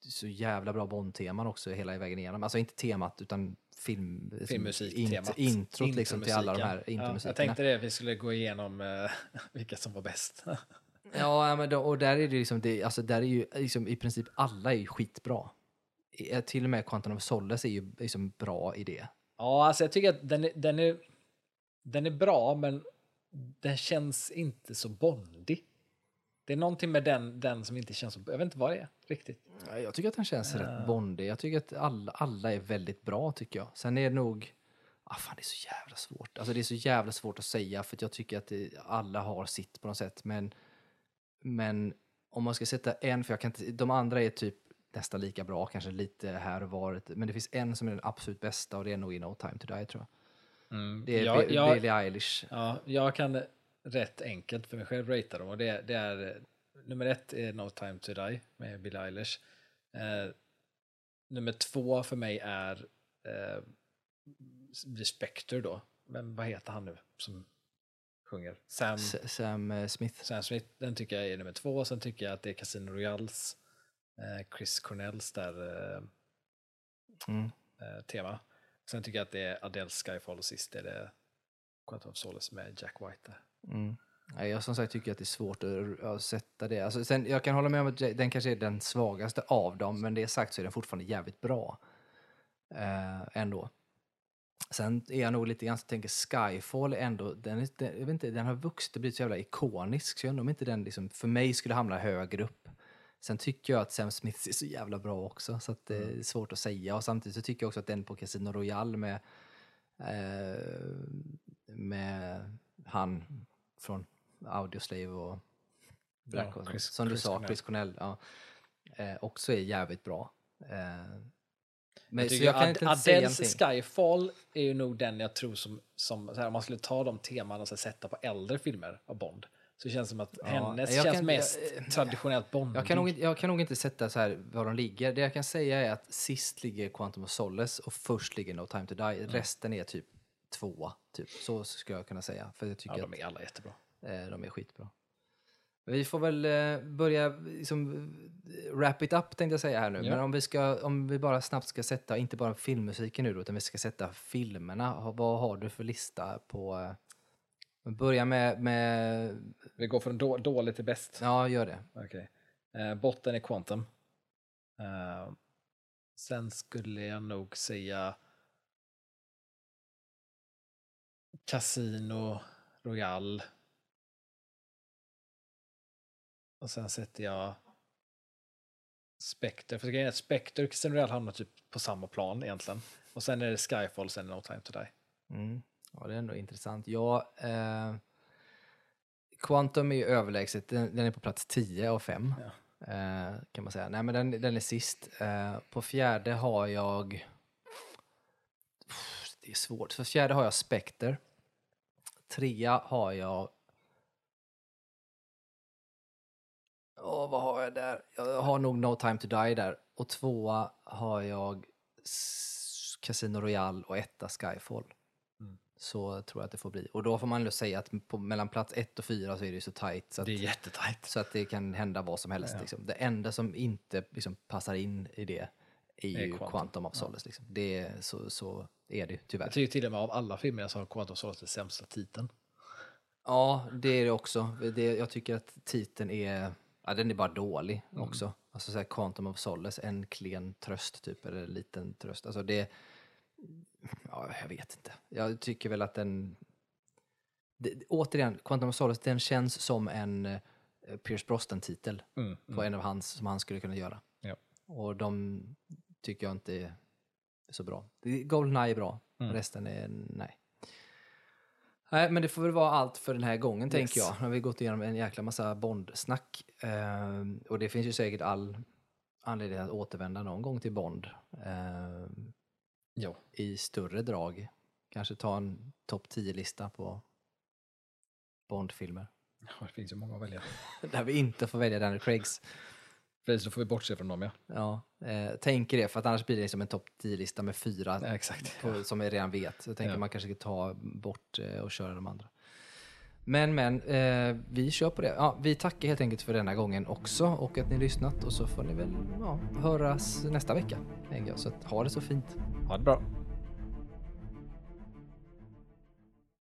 så jävla bra Bond-teman också hela vägen igenom. Alltså inte temat utan film, Filmmusiktemat. int, introt liksom till alla de här Intromusiken. ja, intromusikerna. Jag tänkte det, vi skulle gå igenom eh, vilka som var bäst. Ja, ja, men då, och där är det liksom, det, alltså där är ju liksom i princip alla är ju skitbra. I- Till och med Quantum of Solace är ju liksom bra i det. ja, alltså jag tycker att den är, den är, den är bra, men den känns inte så bondig. Det är någonting med den, den som inte känns så, jag vet inte vad det är riktigt. Ja, Jag tycker att den känns rätt bondig. Jag tycker att alla, alla är väldigt bra tycker jag. Sen är det nog, ah, fan det är så jävla svårt. Alltså det är så jävla svårt att säga för att jag tycker att det, alla har sitt på något sätt. Men, men om man ska sätta en, för jag kan inte, de andra är typ nästan lika bra, kanske lite här och var. Men det finns en som är den absolut bästa och det är nog i No Time To Die tror jag. Det är Ja, Bi- ja. Billie Eilish. Ja, jag kan rätt enkelt för mig själv ratea dem och det, det är eh, nummer ett är No time to die med Billie Eilish. Eh, nummer två för mig är eh, Spectre då. Men vad heter han nu som sjunger? Sam, S- Sam eh, Smith. Sam Smith, den tycker jag är nummer två. Sen tycker jag att det är Casino Royals, eh, Chris Cornells där eh, Mm. eh, tema. Sen tycker jag att det är Adele's Skyfall och sist är det Quantum of Solace med Jack White där. Mm. Jag som sagt tycker att det är svårt att, sätta det. Alltså, sen, jag kan hålla med om att den kanske är den svagaste av dem, men det sagt så är den fortfarande jävligt bra. Eh, ändå. Sen är jag nog lite grann så tänker Skyfall ändå, den, är, den, jag vet inte, den har vuxit och blivit så jävla ikonisk, så jag undrar om inte den liksom, för mig skulle hamna högre upp. Sen tycker jag att Sam Smith är så jävla bra också, så att det är svårt att säga. Och samtidigt så tycker jag också att den på Casino Royale med, eh, med han från Audioslave och Black Ja, och Chris- som du Chris sa, Cornell. Chris Cornell, ja, eh, också är jävligt bra. Eh, men, Jag jag kan Ad- inte säga Adeles någonting. Skyfall är ju nog den jag tror som, som så här, om man skulle ta de teman och sätta på äldre filmer av Bond. Så känns det som att Ja, hennes känns kan- mest jag- traditionellt Bondig. Jag kan, nog, inte- jag kan nog inte sätta så här var de ligger. Det jag kan säga är att sist ligger Quantum of Solace och först ligger No Time To Die. Mm. Resten är typ tvåa. Typ. Så skulle jag kunna säga. För jag tycker ja, att de är alla jättebra. Eh, de är skitbra. Vi får väl eh, börja liksom, eh, wrap it up tänkte jag säga här nu. Ja. Men om vi, ska, om vi bara snabbt ska sätta, inte bara filmmusiken nu då, utan vi ska sätta filmerna. Vad har du för lista på... Börja med, med... Vi går från då, dåligt till bäst. Ja, gör det. Okej. Eh, botten är Quantum. Eh, sen skulle jag nog säga Casino Royale. Och sen sätter jag Spectre. För grejen är att Spectre och Casino Royale hamnar typ på samma plan egentligen. Och sen är det Skyfall, sen No Time To Die. Mm. Ja, det är ändå intressant. Ja, eh, Quantum är ju överlägset. Den, den är på plats 10 av 5. Ja. Eh, kan man säga. Nej, men den, den är sist. Eh, på fjärde har jag... Det är svårt. För fjärde har jag Spectre. Trea har jag... Åh, vad har jag där? Jag har nog No Time To Die där. Och tvåa har jag Casino Royale och etta Skyfall. Så tror jag att det får bli. Och då får man ju säga att på, mellan plats ett och fyra så är det ju så tajt. Så att, Det är jättetajt. så att det kan hända vad som helst. Ja. Liksom. Det enda som inte liksom, passar in i det är ju Quantum. Quantum, of Solace. Liksom. Det är, så, så är det ju tyvärr. Jag tycker till och med av alla filmer så har Quantum of Solace den sämsta titeln. Ja, det är det också. Det, jag tycker att titeln är, ja, den är bara dålig Mm. också. Alltså så här, Quantum of Solace, en klen tröst typ, eller en liten tröst. Alltså det, ja, jag vet inte. Jag tycker väl att den, det, återigen, Quantum of Solace, den känns som en eh, Pierce Brosnan-titel Mm, på en av hans, som han skulle kunna göra. Ja. Och de tycker jag inte är så bra. Goldeneye är bra, Mm. resten är nej. Nej, men det får väl vara allt för den här gången, tänker jag. Nu har vi gått igenom en jäkla massa Bond-snack. Ehm, och det finns ju säkert all anledning att återvända någon gång till Bond. ehm, Jo. I större drag. Kanske ta en topp 10-lista på Bond-filmer. Ja, det finns ju många att välja. Där vi inte får välja Daniel Craigs. Precis, då får vi bortse från dem ja. Ja, eh, tänker det, för att annars blir det liksom en topp 10-lista med fyra ja exakt. på, som jag redan vet. Så jag tänker Ja. man kanske ska ta bort eh, och köra de andra. Men, men, eh, vi kör på det. Ja, vi tackar helt enkelt för denna gången också och att ni lyssnat och så får ni väl ja, höras nästa vecka. Så att, ha det så fint. Ha det bra.